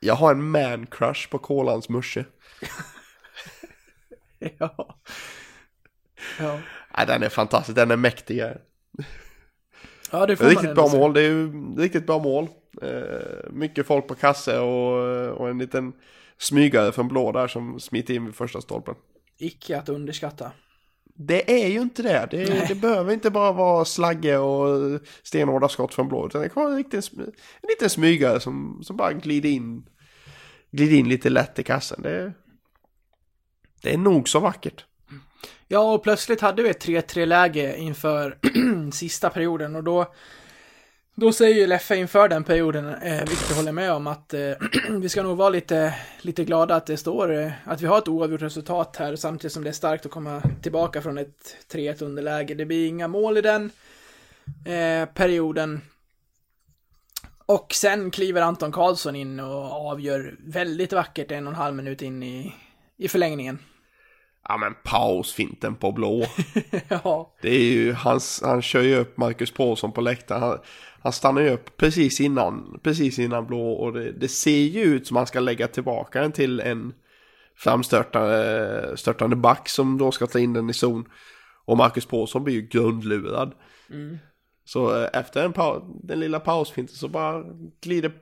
Jag har en man crush på Kolans musche. Ja. Ja, Nej, den är fantastisk, den är mäktig. ja det får Riktigt bra säga. mål, det är ju riktigt bra mål. Eh, mycket folk på kasse och, och en liten smygare från blå där som smiter in vid första stolpen. Icke att underskatta. Det är ju inte det. Det, det behöver inte bara vara slagge och stenhårda skott från blå. Utan det kan vara en, riktig, sm- en liten smygare som, som bara glider in, glider in lite lätt i kassen. Det, det är nog så vackert. Ja, och plötsligt hade vi ett 3-3 läge inför sista perioden och då då säger ju Leffe inför den perioden, eh, vilket jag håller med om, att eh, vi ska nog vara lite, lite glada att det står, eh, att vi har ett oavgjort resultat här, samtidigt som det är starkt att komma tillbaka från ett 3-1 underläge. Det blir inga mål i den eh, perioden. Och sen kliver Anton Karlsson in och avgör väldigt vackert en och en halv minut in i, i förlängningen. Ja men pausfinten på blå. ja, Det är ju, han, han kör ju upp Marcus Paulsson på läktaren. Han, han stannar ju upp precis innan, precis innan blå och det, det ser ju ut som han ska lägga tillbaka den till en framstörtande störtande back som då ska ta in den i zon. Och Marcus Paulsson blir ju grundlurad. Så eh, efter en paus, den lilla pausfinten så bara glider,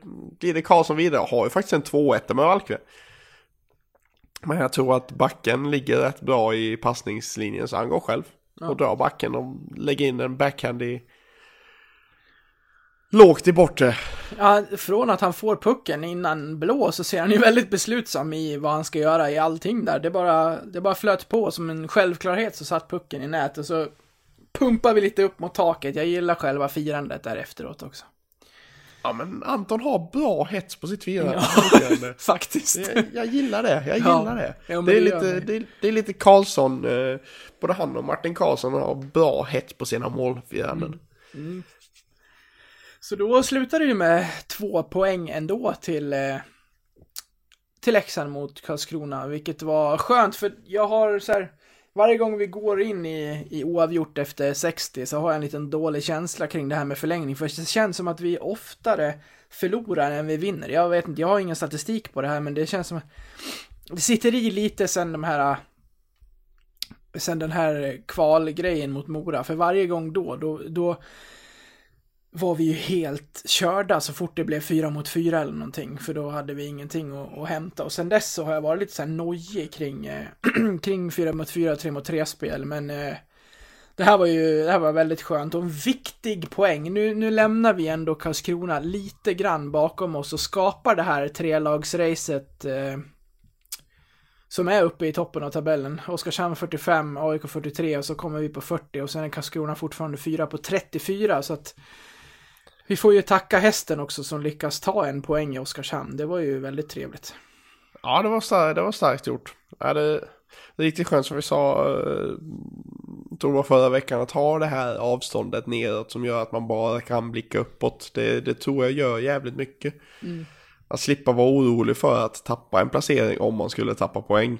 glider Karlsson vidare. Har ju faktiskt en 2-1 med Valkve. Men jag tror att backen ligger rätt bra i passningslinjen så han går själv. Och drar backen och lägger in en backhand i... Lågt i bortre. Ja, från att han får pucken innan blå så ser han ju väldigt beslutsam i vad han ska göra i allting där. Det bara, det bara flöt på som en självklarhet så satt pucken i nät och så pumpar vi lite upp mot taket. Jag gillar själva firandet där efteråt också. Ja men Anton har bra hets på sitt firande. Faktiskt. Jag, jag gillar det, jag Ja. gillar det. Ja, det, är det lite, det, det är lite Karlsson, eh, både han och Martin Karlsson har bra hets på sina målfiranden. Så då slutar det ju med två poäng ändå till, eh, till Leksand mot Karlskrona, vilket var skönt för jag har så här, varje gång vi går in i, i oavgjort efter 60 så har jag en liten dålig känsla kring det här med förlängning, för det känns som att vi oftare förlorar än vi vinner. Jag vet inte, jag har ingen statistik på det här, men det känns som det sitter i lite sen de här sen den här kvalgrejen mot Mora, för varje gång då, då, då var vi ju helt körda så fort det blev fyra mot fyra eller någonting, för då hade vi ingenting att, att hämta. Och sen dess så har jag varit lite så här nojig kring, eh, kring fyra mot fyra, tre mot tre spel, men eh, det här var ju, det här var väldigt skönt och en viktig poäng. Nu, nu lämnar vi ändå Karlskrona lite grann bakom oss och skapar det här trelagsracet eh, som är uppe i toppen av tabellen. Oskarshamn 45, AIK 43 och så kommer vi på 40 och sen är Karlskrona fortfarande fyra på 34 så att vi får ju tacka hästen också som lyckas ta en poäng i Oskarshamn. Det var ju väldigt trevligt. Ja, det var, starkt, det var starkt gjort. Ja, det, det är riktigt skönt som vi sa, eh, jag tror var förra veckan, att ha det här avståndet neråt som gör att man bara kan blicka uppåt. Det, det tror jag gör jävligt mycket. Att slippa vara orolig för att tappa en placering om man skulle tappa poäng.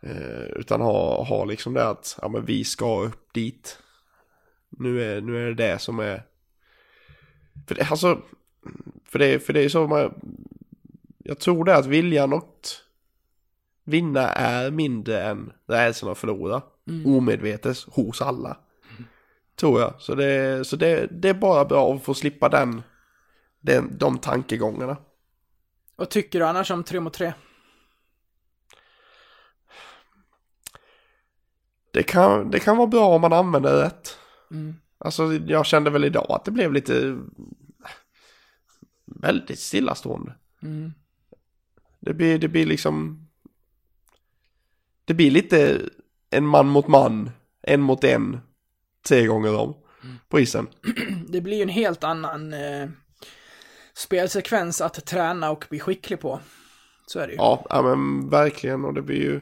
Eh, utan ha, ha liksom det att ja, men vi ska upp dit. Nu är, nu är det det som är... För det, alltså, för det, för det är så man... Jag tror det att viljan att vinna är mindre än rädslan att förlora. Omedvetet hos alla. Tror jag. Så, det, så det, det är bara bra att få slippa den, den, de tankegångarna. Vad tycker du annars om 3 mot 3? Det kan, det kan vara bra om man använder det rätt. Mm. Alltså jag kände väl idag att det blev lite väldigt stillastående. Mm. Det blir, det blir liksom Det blir lite en man mot man, en mot en, tre gånger om. Mm. på isen. Det blir ju en helt annan eh, spelsekvens att träna och bli skicklig på. Så är det ju. Ja, ja men verkligen och det blir ju,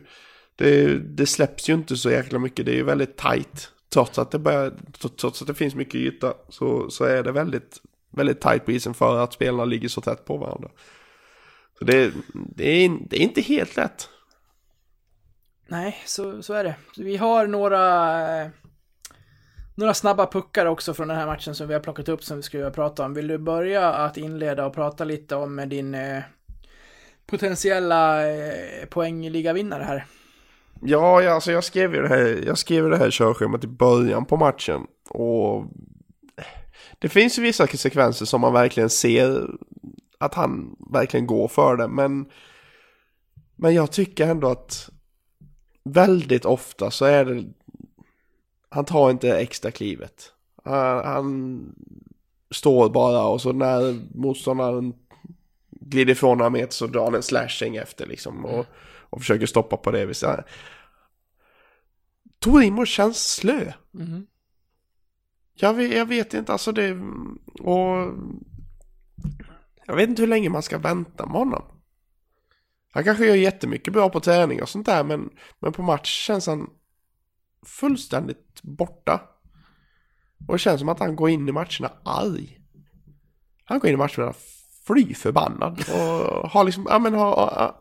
det, det släpps ju inte så jäkla mycket, det är ju väldigt tight. Trots att det, börjar, trots att det finns mycket yta så, så är det väldigt, väldigt tight på isen för att spelarna ligger så tätt på varandra. Så det, det, är, det är inte helt lätt. Nej, så, så är det. Vi har några, några snabba puckar också från den här matchen som vi har plockat upp som vi skulle prata om. Vill du börja att inleda och prata lite om din eh, potentiella eh, poängligavinnare här? Ja, jag, alltså jag skrev ju det här, jag skrev det här körschemat i början på matchen. Och det finns ju vissa sekvenser som man verkligen ser att han verkligen går för det. Men, men jag tycker ändå att väldigt ofta så är det, han tar inte extra klivet. Han, han står bara och så när motståndaren glider ifrån några meter så drar han en slashing efter liksom. Och, och försöker stoppa på det viset. Torimo känns slö. Mm. Jag vet, jag vet inte, alltså det... Och... Jag vet inte hur länge man ska vänta med honom. Han kanske gör jättemycket bra på träning och sånt där, men, men på match känns han fullständigt borta. Och det känns som att han går in i matcherna arg. Han går in i matcherna fly förbannad och har liksom, ja men har,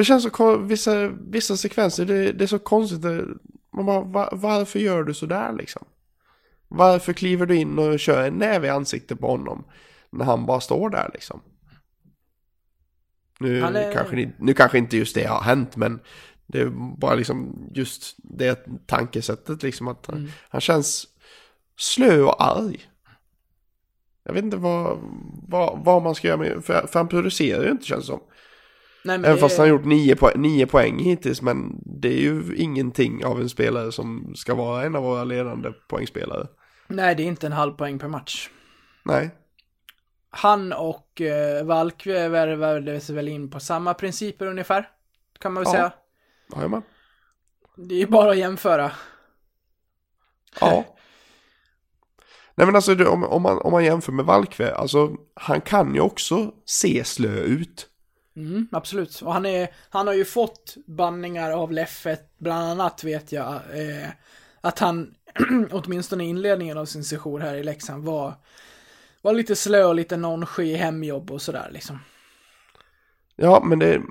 det känns så, vissa, vissa sekvenser, det, det är så konstigt. Det, man bara, var, varför gör du sådär liksom? Varför kliver du in och kör en näve i ansiktet på honom? När han bara står där liksom. Nu, är... kanske, nu kanske inte just det har hänt men det är bara liksom just det tankesättet liksom att mm. han, han känns slö och arg. Jag vet inte vad, vad, vad man ska göra med, för, för han producerar ju inte känns som. Nej, Även det... fast han har gjort nio, po nio poäng hittills, men det är ju ingenting av en spelare som ska vara en av våra ledande poängspelare. Nej, det är inte en halv poäng per match. Nej. Han och eh, Valkve värvades väl in på samma principer ungefär, kan man väl ja. säga. Jajamän. Det är ju bara att jämföra. Ja. Nej men alltså om, om, man, om man jämför med Valkve, alltså han kan ju också se slö ut. Mm, absolut. Och han, är, han har ju fått banningar av Leffet, bland annat vet jag, eh, att han åtminstone i inledningen av sin session här i Leksand var, var lite slö och lite nonchi i hemjobb och sådär liksom. Ja, men det,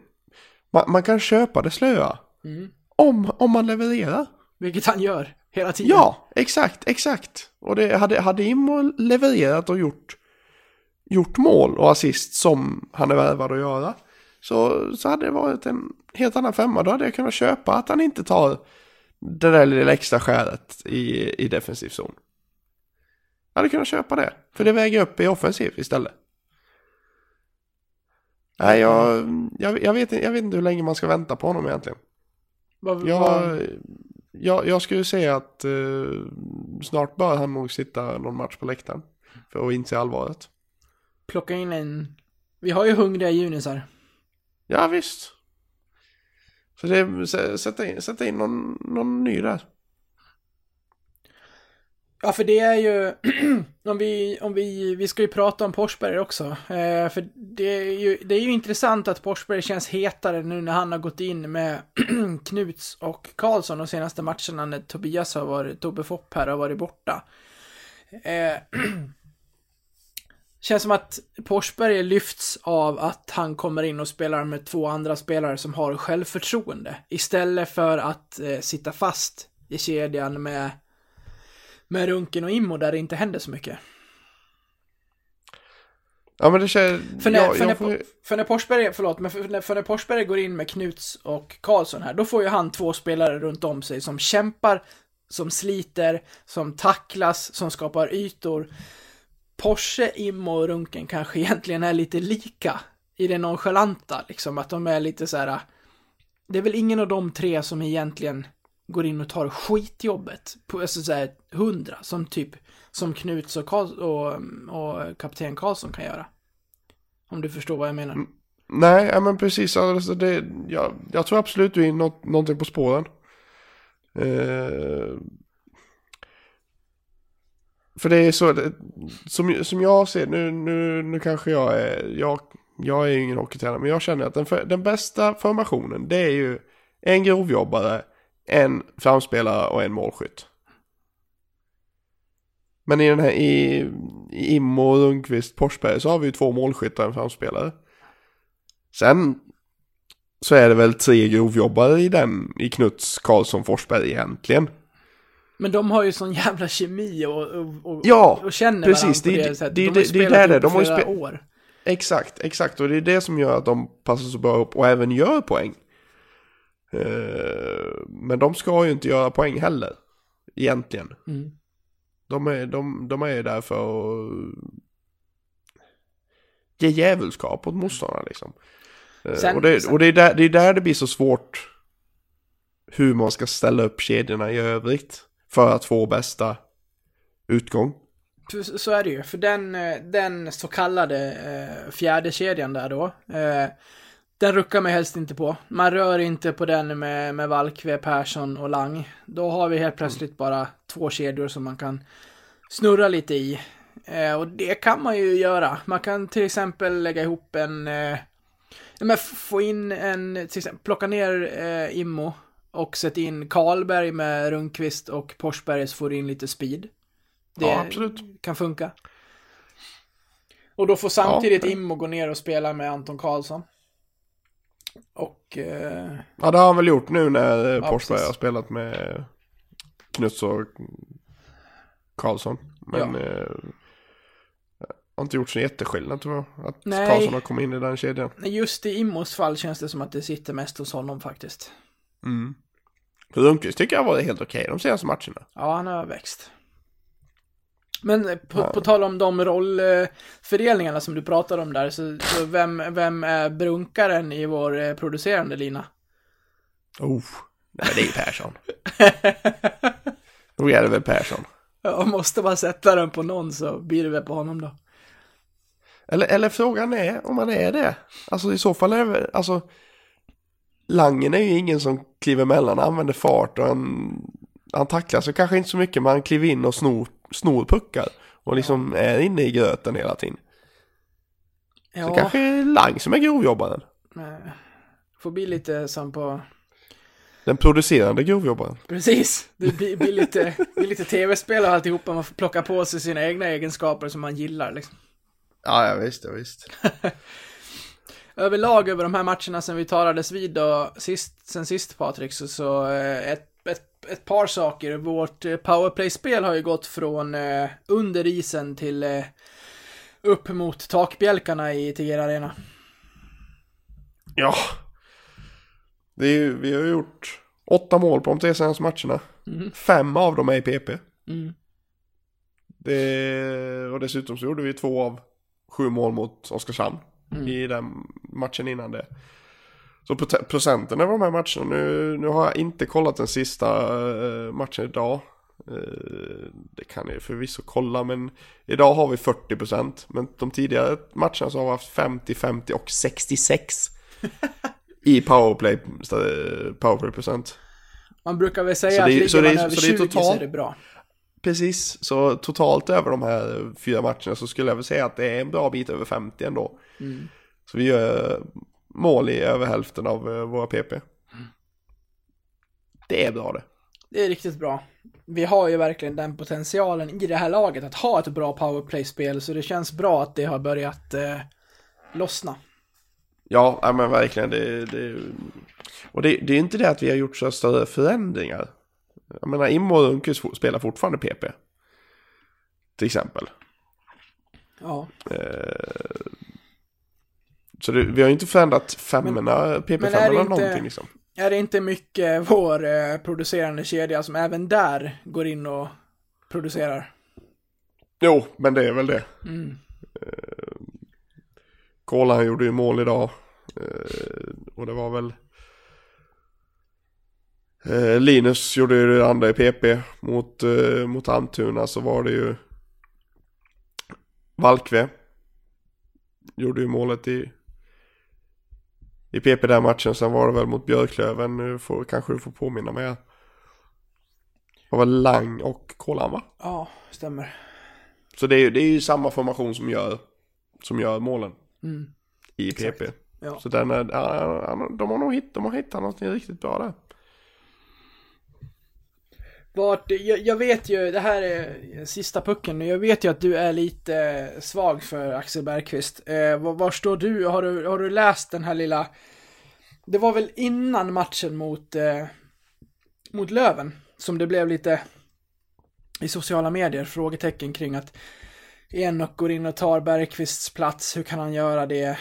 man, man kan köpa det slöa. Mm. Om, om man levererar. Vilket han gör hela tiden. Ja, exakt, exakt. Och det hade, hade Immo levererat och gjort, gjort mål och assist som han är värvad att göra. Så, så hade det varit en helt annan femma. Då hade jag kunnat köpa att han inte tar det där lilla extra skäret i, i defensiv zon. Jag hade kunnat köpa det. För det väger upp i offensiv istället. Nej, jag, jag, jag, vet, jag vet inte hur länge man ska vänta på honom egentligen. Jag, jag, jag skulle säga att uh, snart bör han nog sitta någon match på läktaren. För att inse allvaret. Plocka in en... Vi har ju hungriga junisar. Ja, visst. Så det, sätta in, sätta in någon, någon ny där. Ja, för det är ju, om vi, om vi, vi ska ju prata om Porsberg också. Eh, för det är, ju, det är ju intressant att Porsberg känns hetare nu när han har gått in med Knuts och Karlsson de senaste matcherna när Tobias har varit, Tobbe Fopp här har varit borta. Eh, känns som att Forsberg lyfts av att han kommer in och spelar med två andra spelare som har självförtroende. Istället för att eh, sitta fast i kedjan med med Runken och Immo där det inte händer så mycket. Ja men det känns... För när, ja, för, när, får... för när Forsberg, förlåt, men för när, för när Forsberg går in med Knuts och Karlsson här, då får ju han två spelare runt om sig som kämpar, som sliter, som tacklas, som skapar ytor. Porsche, Immo och Runken kanske egentligen är lite lika i det nonchalanta, liksom att de är lite så här. Det är väl ingen av de tre som egentligen går in och tar skitjobbet på alltså, så här, hundra som typ som Knuts och, Karl, och, och kapten Karlsson kan göra. Om du förstår vad jag menar. Mm. Nej, men precis. Alltså det, jag, jag tror absolut du är något, någonting på spåren. Eh, för det är så, det, som, som jag ser, nu, nu, nu kanske jag är, jag, jag är ju ingen hockeytränare, men jag känner att den, för, den bästa formationen, det är ju en grovjobbare, en framspelare och en målskytt. Men i den här, i, i Immo, Lundqvist, Forsberg så har vi ju två målskyttar och en framspelare. Sen så är det väl tre grovjobbare i den, i Knuts, Karlsson, Forsberg egentligen. Men de har ju sån jävla kemi och, och, Ja, och känner precis. varandra på Det- det, sättet. det- De har ju det- det spelat det- ihop de har ju flera år. Exakt, exakt. Och det är det som gör att de passar så bra upp och även gör poäng. Eh, Men de ska ju inte göra poäng heller. Egentligen. Mm. De är, de, de är ju där för att ge djävulskap åt motståndarna liksom. Eh, Sen- och det, och det, är där, det är där det blir så svårt hur man ska ställa upp kedjorna i övrigt för att få bästa utgång. Så är det ju, för den, eh, den så kallade eh, fjärde kedjan där då, eh, den ruckar man helst inte på. Man rör inte på den med, med Valkve, Persson och Lang. Då har vi helt plötsligt bara två kedjor som man kan snurra lite i. Eh, och det kan man ju göra. Man kan till exempel lägga ihop en, eh, men få in en, till exempel plocka ner eh, Immo och sätta in Karlberg med Rundqvist och Forsberg så får du in lite speed. Det Ja, kan funka. Och då får samtidigt Ja. Immo gå ner och spela med Anton Karlsson. Och... Eh, Ja, det har han väl gjort nu när eh, Ja, Forsberg precis. har spelat med Knuts och Karlsson. Men Ja. eh, har inte gjort så jätteskillnad tror jag. Att Nej. Karlsson har kommit in i den kedjan. just i Immos fall känns det som att det sitter mest hos honom faktiskt. Mm. För Lundqvist tycker jag var helt okej de senaste matcherna. Ja, han har växt. Men eh, på, Ja. på tal om de rollfördelningarna som du pratade om där, så, så vem, vem är brunkaren i vår eh, producerande lina? Oh, nej det är Persson. Då är det väl Persson. Ja, måste man sätta den på någon så blir det väl på honom då. Eller, eller frågan är om han är det. Alltså i så fall är det väl, alltså Langen är ju ingen som kliver emellan, han använder fart och han, han tacklar sig kanske inte så mycket men han kliver in och snor, snor puckar. Och liksom är inne i gröten hela tiden. Så Ja, kanske är Lang som är grovjobbaren. får bli lite som på Den producerande grovjobbaren. Precis, det blir, blir lite, blir lite tv-spel och alltihopa, man får plocka på sig sina egna egenskaper som man gillar liksom. Ja, ja visst, ja, visst. Överlag över de här matcherna som vi talades vid då, sist, sen sist Patrik, så, så eh, ett, ett, ett par saker. Vårt eh, powerplay-spel har ju gått från eh, under isen till eh, upp mot takbjälkarna i Tegera Arena. Ja. Det är ju, vi har ju gjort åtta mål på de tre senaste matcherna. Mm. Fem av dem är i PP. Mm. Det, och dessutom så gjorde vi två av sju mål mot Oskarshamn Mm. i den matchen innan det. Så procenten över de här matcherna, nu, nu har jag inte kollat den sista eh, matchen idag. Eh, det kan jag förvisso kolla, men idag har vi 40%. Men de tidigare matcherna så har vi haft 50, 50 och 66 i powerplay, eh, powerplay procent. Man brukar väl säga Så att det är- ligger så det man över så det är 20 så totalt- är det bra. Precis, så totalt över de här fyra matcherna så skulle jag väl säga att det är en bra bit över 50 ändå. Mm. Så vi gör mål i över hälften av eh, våra PP. Det är bra det. Det är riktigt bra. Vi har ju verkligen den potentialen i det här laget att ha ett bra powerplay-spel, så det känns bra att det har börjat eh, lossna. Ja, ja, men verkligen. Det, det, och det, det är inte det att vi har gjort så större förändringar. Jag menar, Immo och fo- spelar fortfarande PP. Till exempel. Ja. Så det, vi har ju inte förändrat femmorna, men är det PP5 eller inte- någonting liksom. Är det inte mycket vår eh, producerande kedja som även där går in och producerar? Jo, men det är väl det. Mm. Kola han gjorde ju mål idag. Eh, och det var väl... Eh, Linus gjorde ju det andra i PP mot, eh, mot Almtuna så var det ju Valkve. Gjorde ju målet i, i PP den matchen. Sen var det väl mot Björklöven. Nu får, kanske du får påminna mig. Det var Lang och Kolan va? Ja, stämmer. Så det är, ju- det är ju samma formation som gör, som gör målen i PP. Mm. Ja. Så den är, de har nog hittat, de har hittat något riktigt bra där. Vart, jag, jag vet ju, det här är sista pucken nu, jag vet ju att du är lite svag för Axel Bergqvist. Eh, var, var står du? Har, du? har du läst den här lilla... Det var väl innan matchen mot, eh, mot Löven som det blev lite i sociala medier frågetecken kring att Enok går in och tar Bergqvists plats, hur kan han göra det?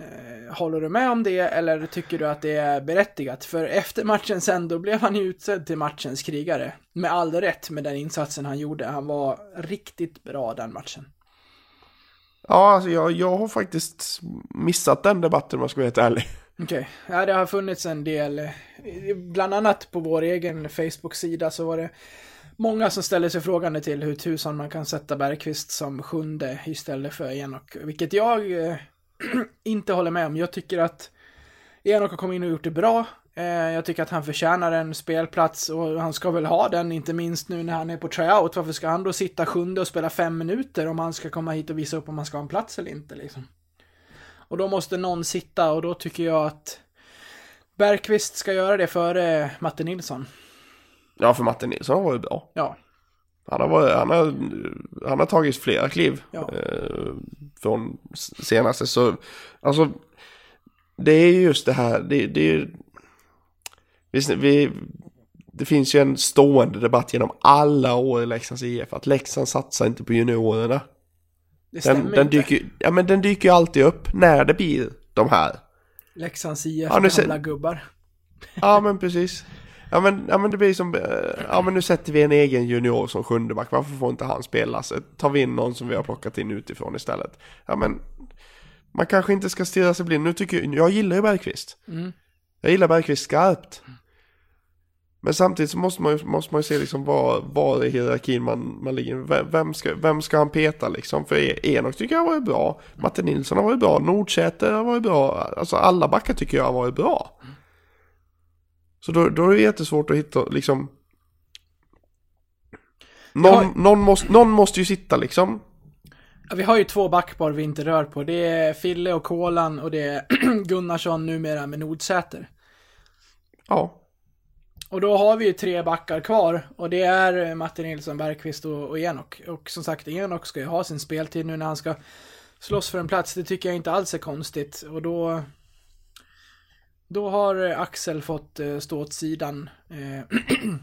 Eh, Håller du med om det eller tycker du att det är berättigat? För efter matchen sen då blev han ju utsedd till matchens krigare. Med all rätt med den insatsen han gjorde. Han var riktigt bra den matchen. Ja, alltså jag, jag har faktiskt missat den debatten om jag ska vara helt ärlig. Okej, ja det har funnits en del, eh, bland annat på vår egen Facebook-sida så var det många som ställde sig frågande till hur tusan man kan sätta Bergqvist som sjunde istället för Enok, vilket jag eh, inte håller med om. Jag tycker att Enok har kommit in och gjort det bra. Eh, jag tycker att han förtjänar en spelplats och han ska väl ha den, inte minst nu när han är på tryout. Varför ska han då sitta sjunde och spela fem minuter om han ska komma hit och visa upp om han ska ha en plats eller inte liksom? Och då måste någon sitta och då tycker jag att Bergqvist ska göra det före Matte Nilsson. Ja, för Matte Nilsson har varit bra. Ja, Han har, varit, han har, han har tagit flera kliv Ja. eh, från senaste. Så, alltså, det är ju just det här, det, det är ju... Visst, vi, det finns ju en stående debatt genom alla år i Leksands IF att Leksand satsar inte på juniorerna. det stämmer Den, den, inte. dyker, ju- ja, men den dyker ju alltid upp när det blir de här. Leksands IF, Ja, ser- gamla gubbar. Ja men precis. Ja men, ja men det blir som, eh, ja men nu sätter vi en egen junior som sjunde back. Varför får inte han spela? Så tar vi in någon som vi har plockat in utifrån istället. Ja men, man kanske inte ska stirra sig blind. Nu tycker jag, jag gillar ju Bergqvist. Jag gillar Bergqvist skarpt. Men samtidigt så måste man ju, måste man ju se liksom var, var i hierarkin man, man ligger. Vem, ska, vem ska han peta liksom? För E- Enok tycker jag har varit bra. Matte Nilsson har varit bra. Nordsäter har varit bra. Alltså alla backar tycker jag har varit bra. Så då, då är det jättesvårt att hitta liksom... Någon, har- någon, måste, någon måste ju sitta liksom. Ja, vi har ju två backpar vi inte rör på. Det är Fille och Kolan och det är Gunnarsson numera med Nordsäter. Ja. Och då har vi ju tre backar kvar och det är Matte Nilsson, Bergqvist och, och Enok. Och som sagt, Enok ska ju ha sin speltid nu när han ska slåss för en plats. Det tycker jag inte alls är konstigt. Och då... Då har eh, Axel fått eh, stå åt sidan. Eh,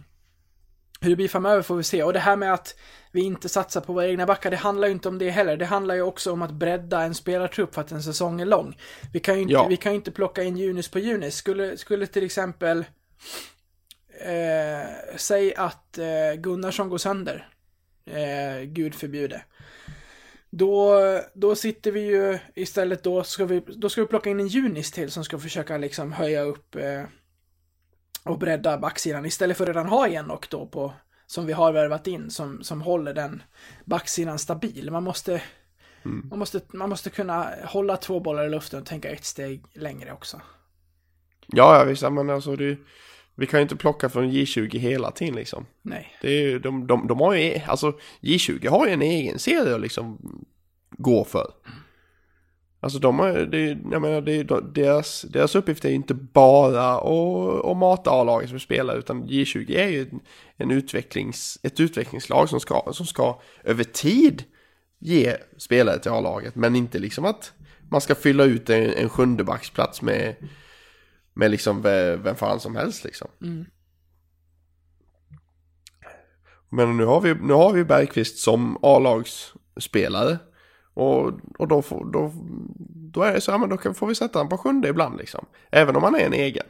hur det blir framöver får vi se. Och det här med att vi inte satsar på våra egna backar, det handlar ju inte om det heller. Det handlar ju också om att bredda en spelartrupp för att en säsong är lång. Vi kan ju inte, Ja. vi kan inte plocka in Junis på Junis. Skulle, skulle till exempel eh, säg att eh, Gunnarsson går sönder. Eh, Gud förbjude. Då, då sitter vi ju istället då ska vi, då ska vi plocka in en Junis till som ska försöka liksom höja upp eh, och bredda backsidan istället för att redan ha en och då på som vi har värvat in som, som håller den backsidan stabil. Man måste, man, måste, man måste kunna hålla två bollar i luften och tänka ett steg längre också. Ja, ja visst. Men alltså det, vi kan ju inte plocka från J20 hela tiden liksom. Nej. Det är ju, de, de, de har ju, alltså J20 har ju en egen serie att liksom gå för. Alltså de har det, jag menar, det, är- deras, deras uppgift är ju inte bara att, att mata A-laget som spelar utan J20 är ju en, en utvecklings, ett utvecklingslag som ska, som ska över tid ge spelare till A-laget men inte liksom att man ska fylla ut en, en sjundebacksplats med, med liksom vem fan som helst liksom. Men nu har vi, nu har vi Bergqvist som A-lagsspelare. Och, och då, får, då, då är det så, ja, men då kan, får vi sätta honom på sjunde ibland liksom. Även om han är en egen.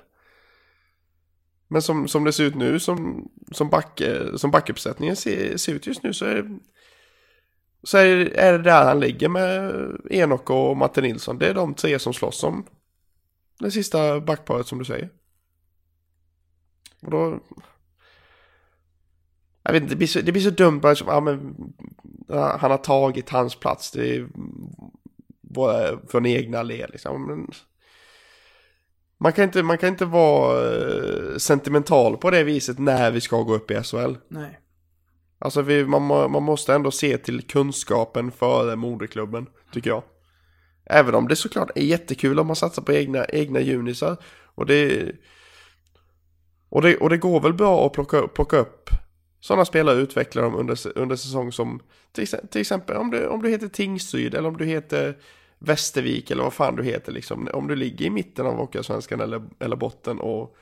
Men som, som det ser ut nu, som, som, back, som backuppsättningen ser, ser ut just nu så är det, så är det, är det där han ligger med Enok och Matte Nilsson. Det är de tre som slåss om det sista backparet som du säger. Och då... Jag vet inte, det blir så, det blir så dumt bara som, ja, men, han har tagit hans plats. Det är våra, från egna led liksom. Men, man, kan inte, man kan inte vara eh, sentimental på det viset när vi ska gå upp i SHL. Nej. Alltså vi, man, man måste ändå se till kunskapen före moderklubben, tycker jag. Även om det såklart är jättekul om man satsar på egna, egna junisar. Och det, och det, och det går väl bra att plocka, plocka upp sådana spelare och utveckla dem under, under säsong som till, till exempel om du, om du heter Tingsryd eller om du heter Västervik eller vad fan du heter liksom. Om du ligger i mitten av Hockeyallsvenskan eller, eller botten och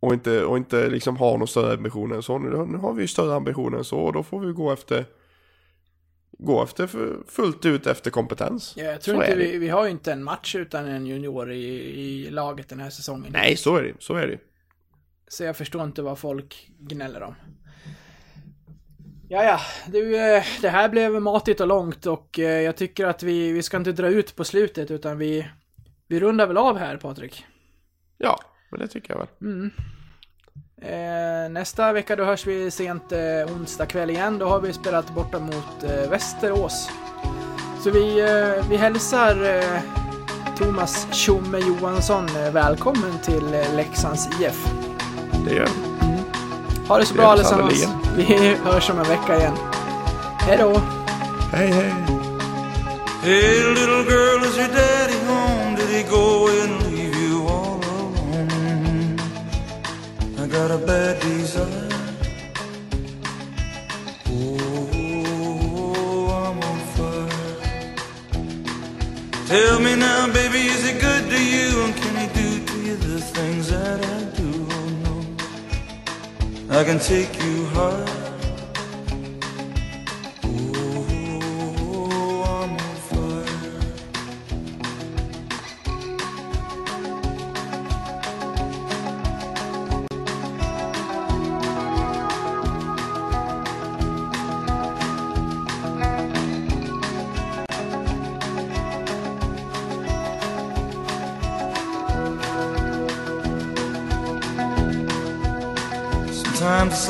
och inte, och inte liksom har någon större ambition än så. Nu, nu har vi ju större ambitioner än så och då får vi gå efter gå efter fullt ut efter kompetens. Ja, jag tror Så inte vi, vi har ju inte en match utan en junior i, i laget den här säsongen. Nej, så är det. Så är det. Så jag förstår inte vad folk gnäller om. Ja, ja, eh, det här blev matigt och långt och eh, jag tycker att vi, vi ska inte dra ut på slutet utan vi, vi rundar väl av här Patrik. Ja, men det tycker jag väl. Eh, nästa vecka då hörs vi sent eh, onsdag kväll igen. Då har vi spelat borta mot eh, Västerås. Så vi, eh, vi hälsar eh, Thomas Tjomme Johansson eh, välkommen till eh, Leksands IF. Det gör vi. Ha det så Det bra allesammans. Vi hörs om en vecka igen. Hej då! Hej, hej. Hey, got a bad desire. Oh, I'm on fire. Tell me now, baby, is he good to you? And can he do to you the things that I do? Oh, no. I can take you high.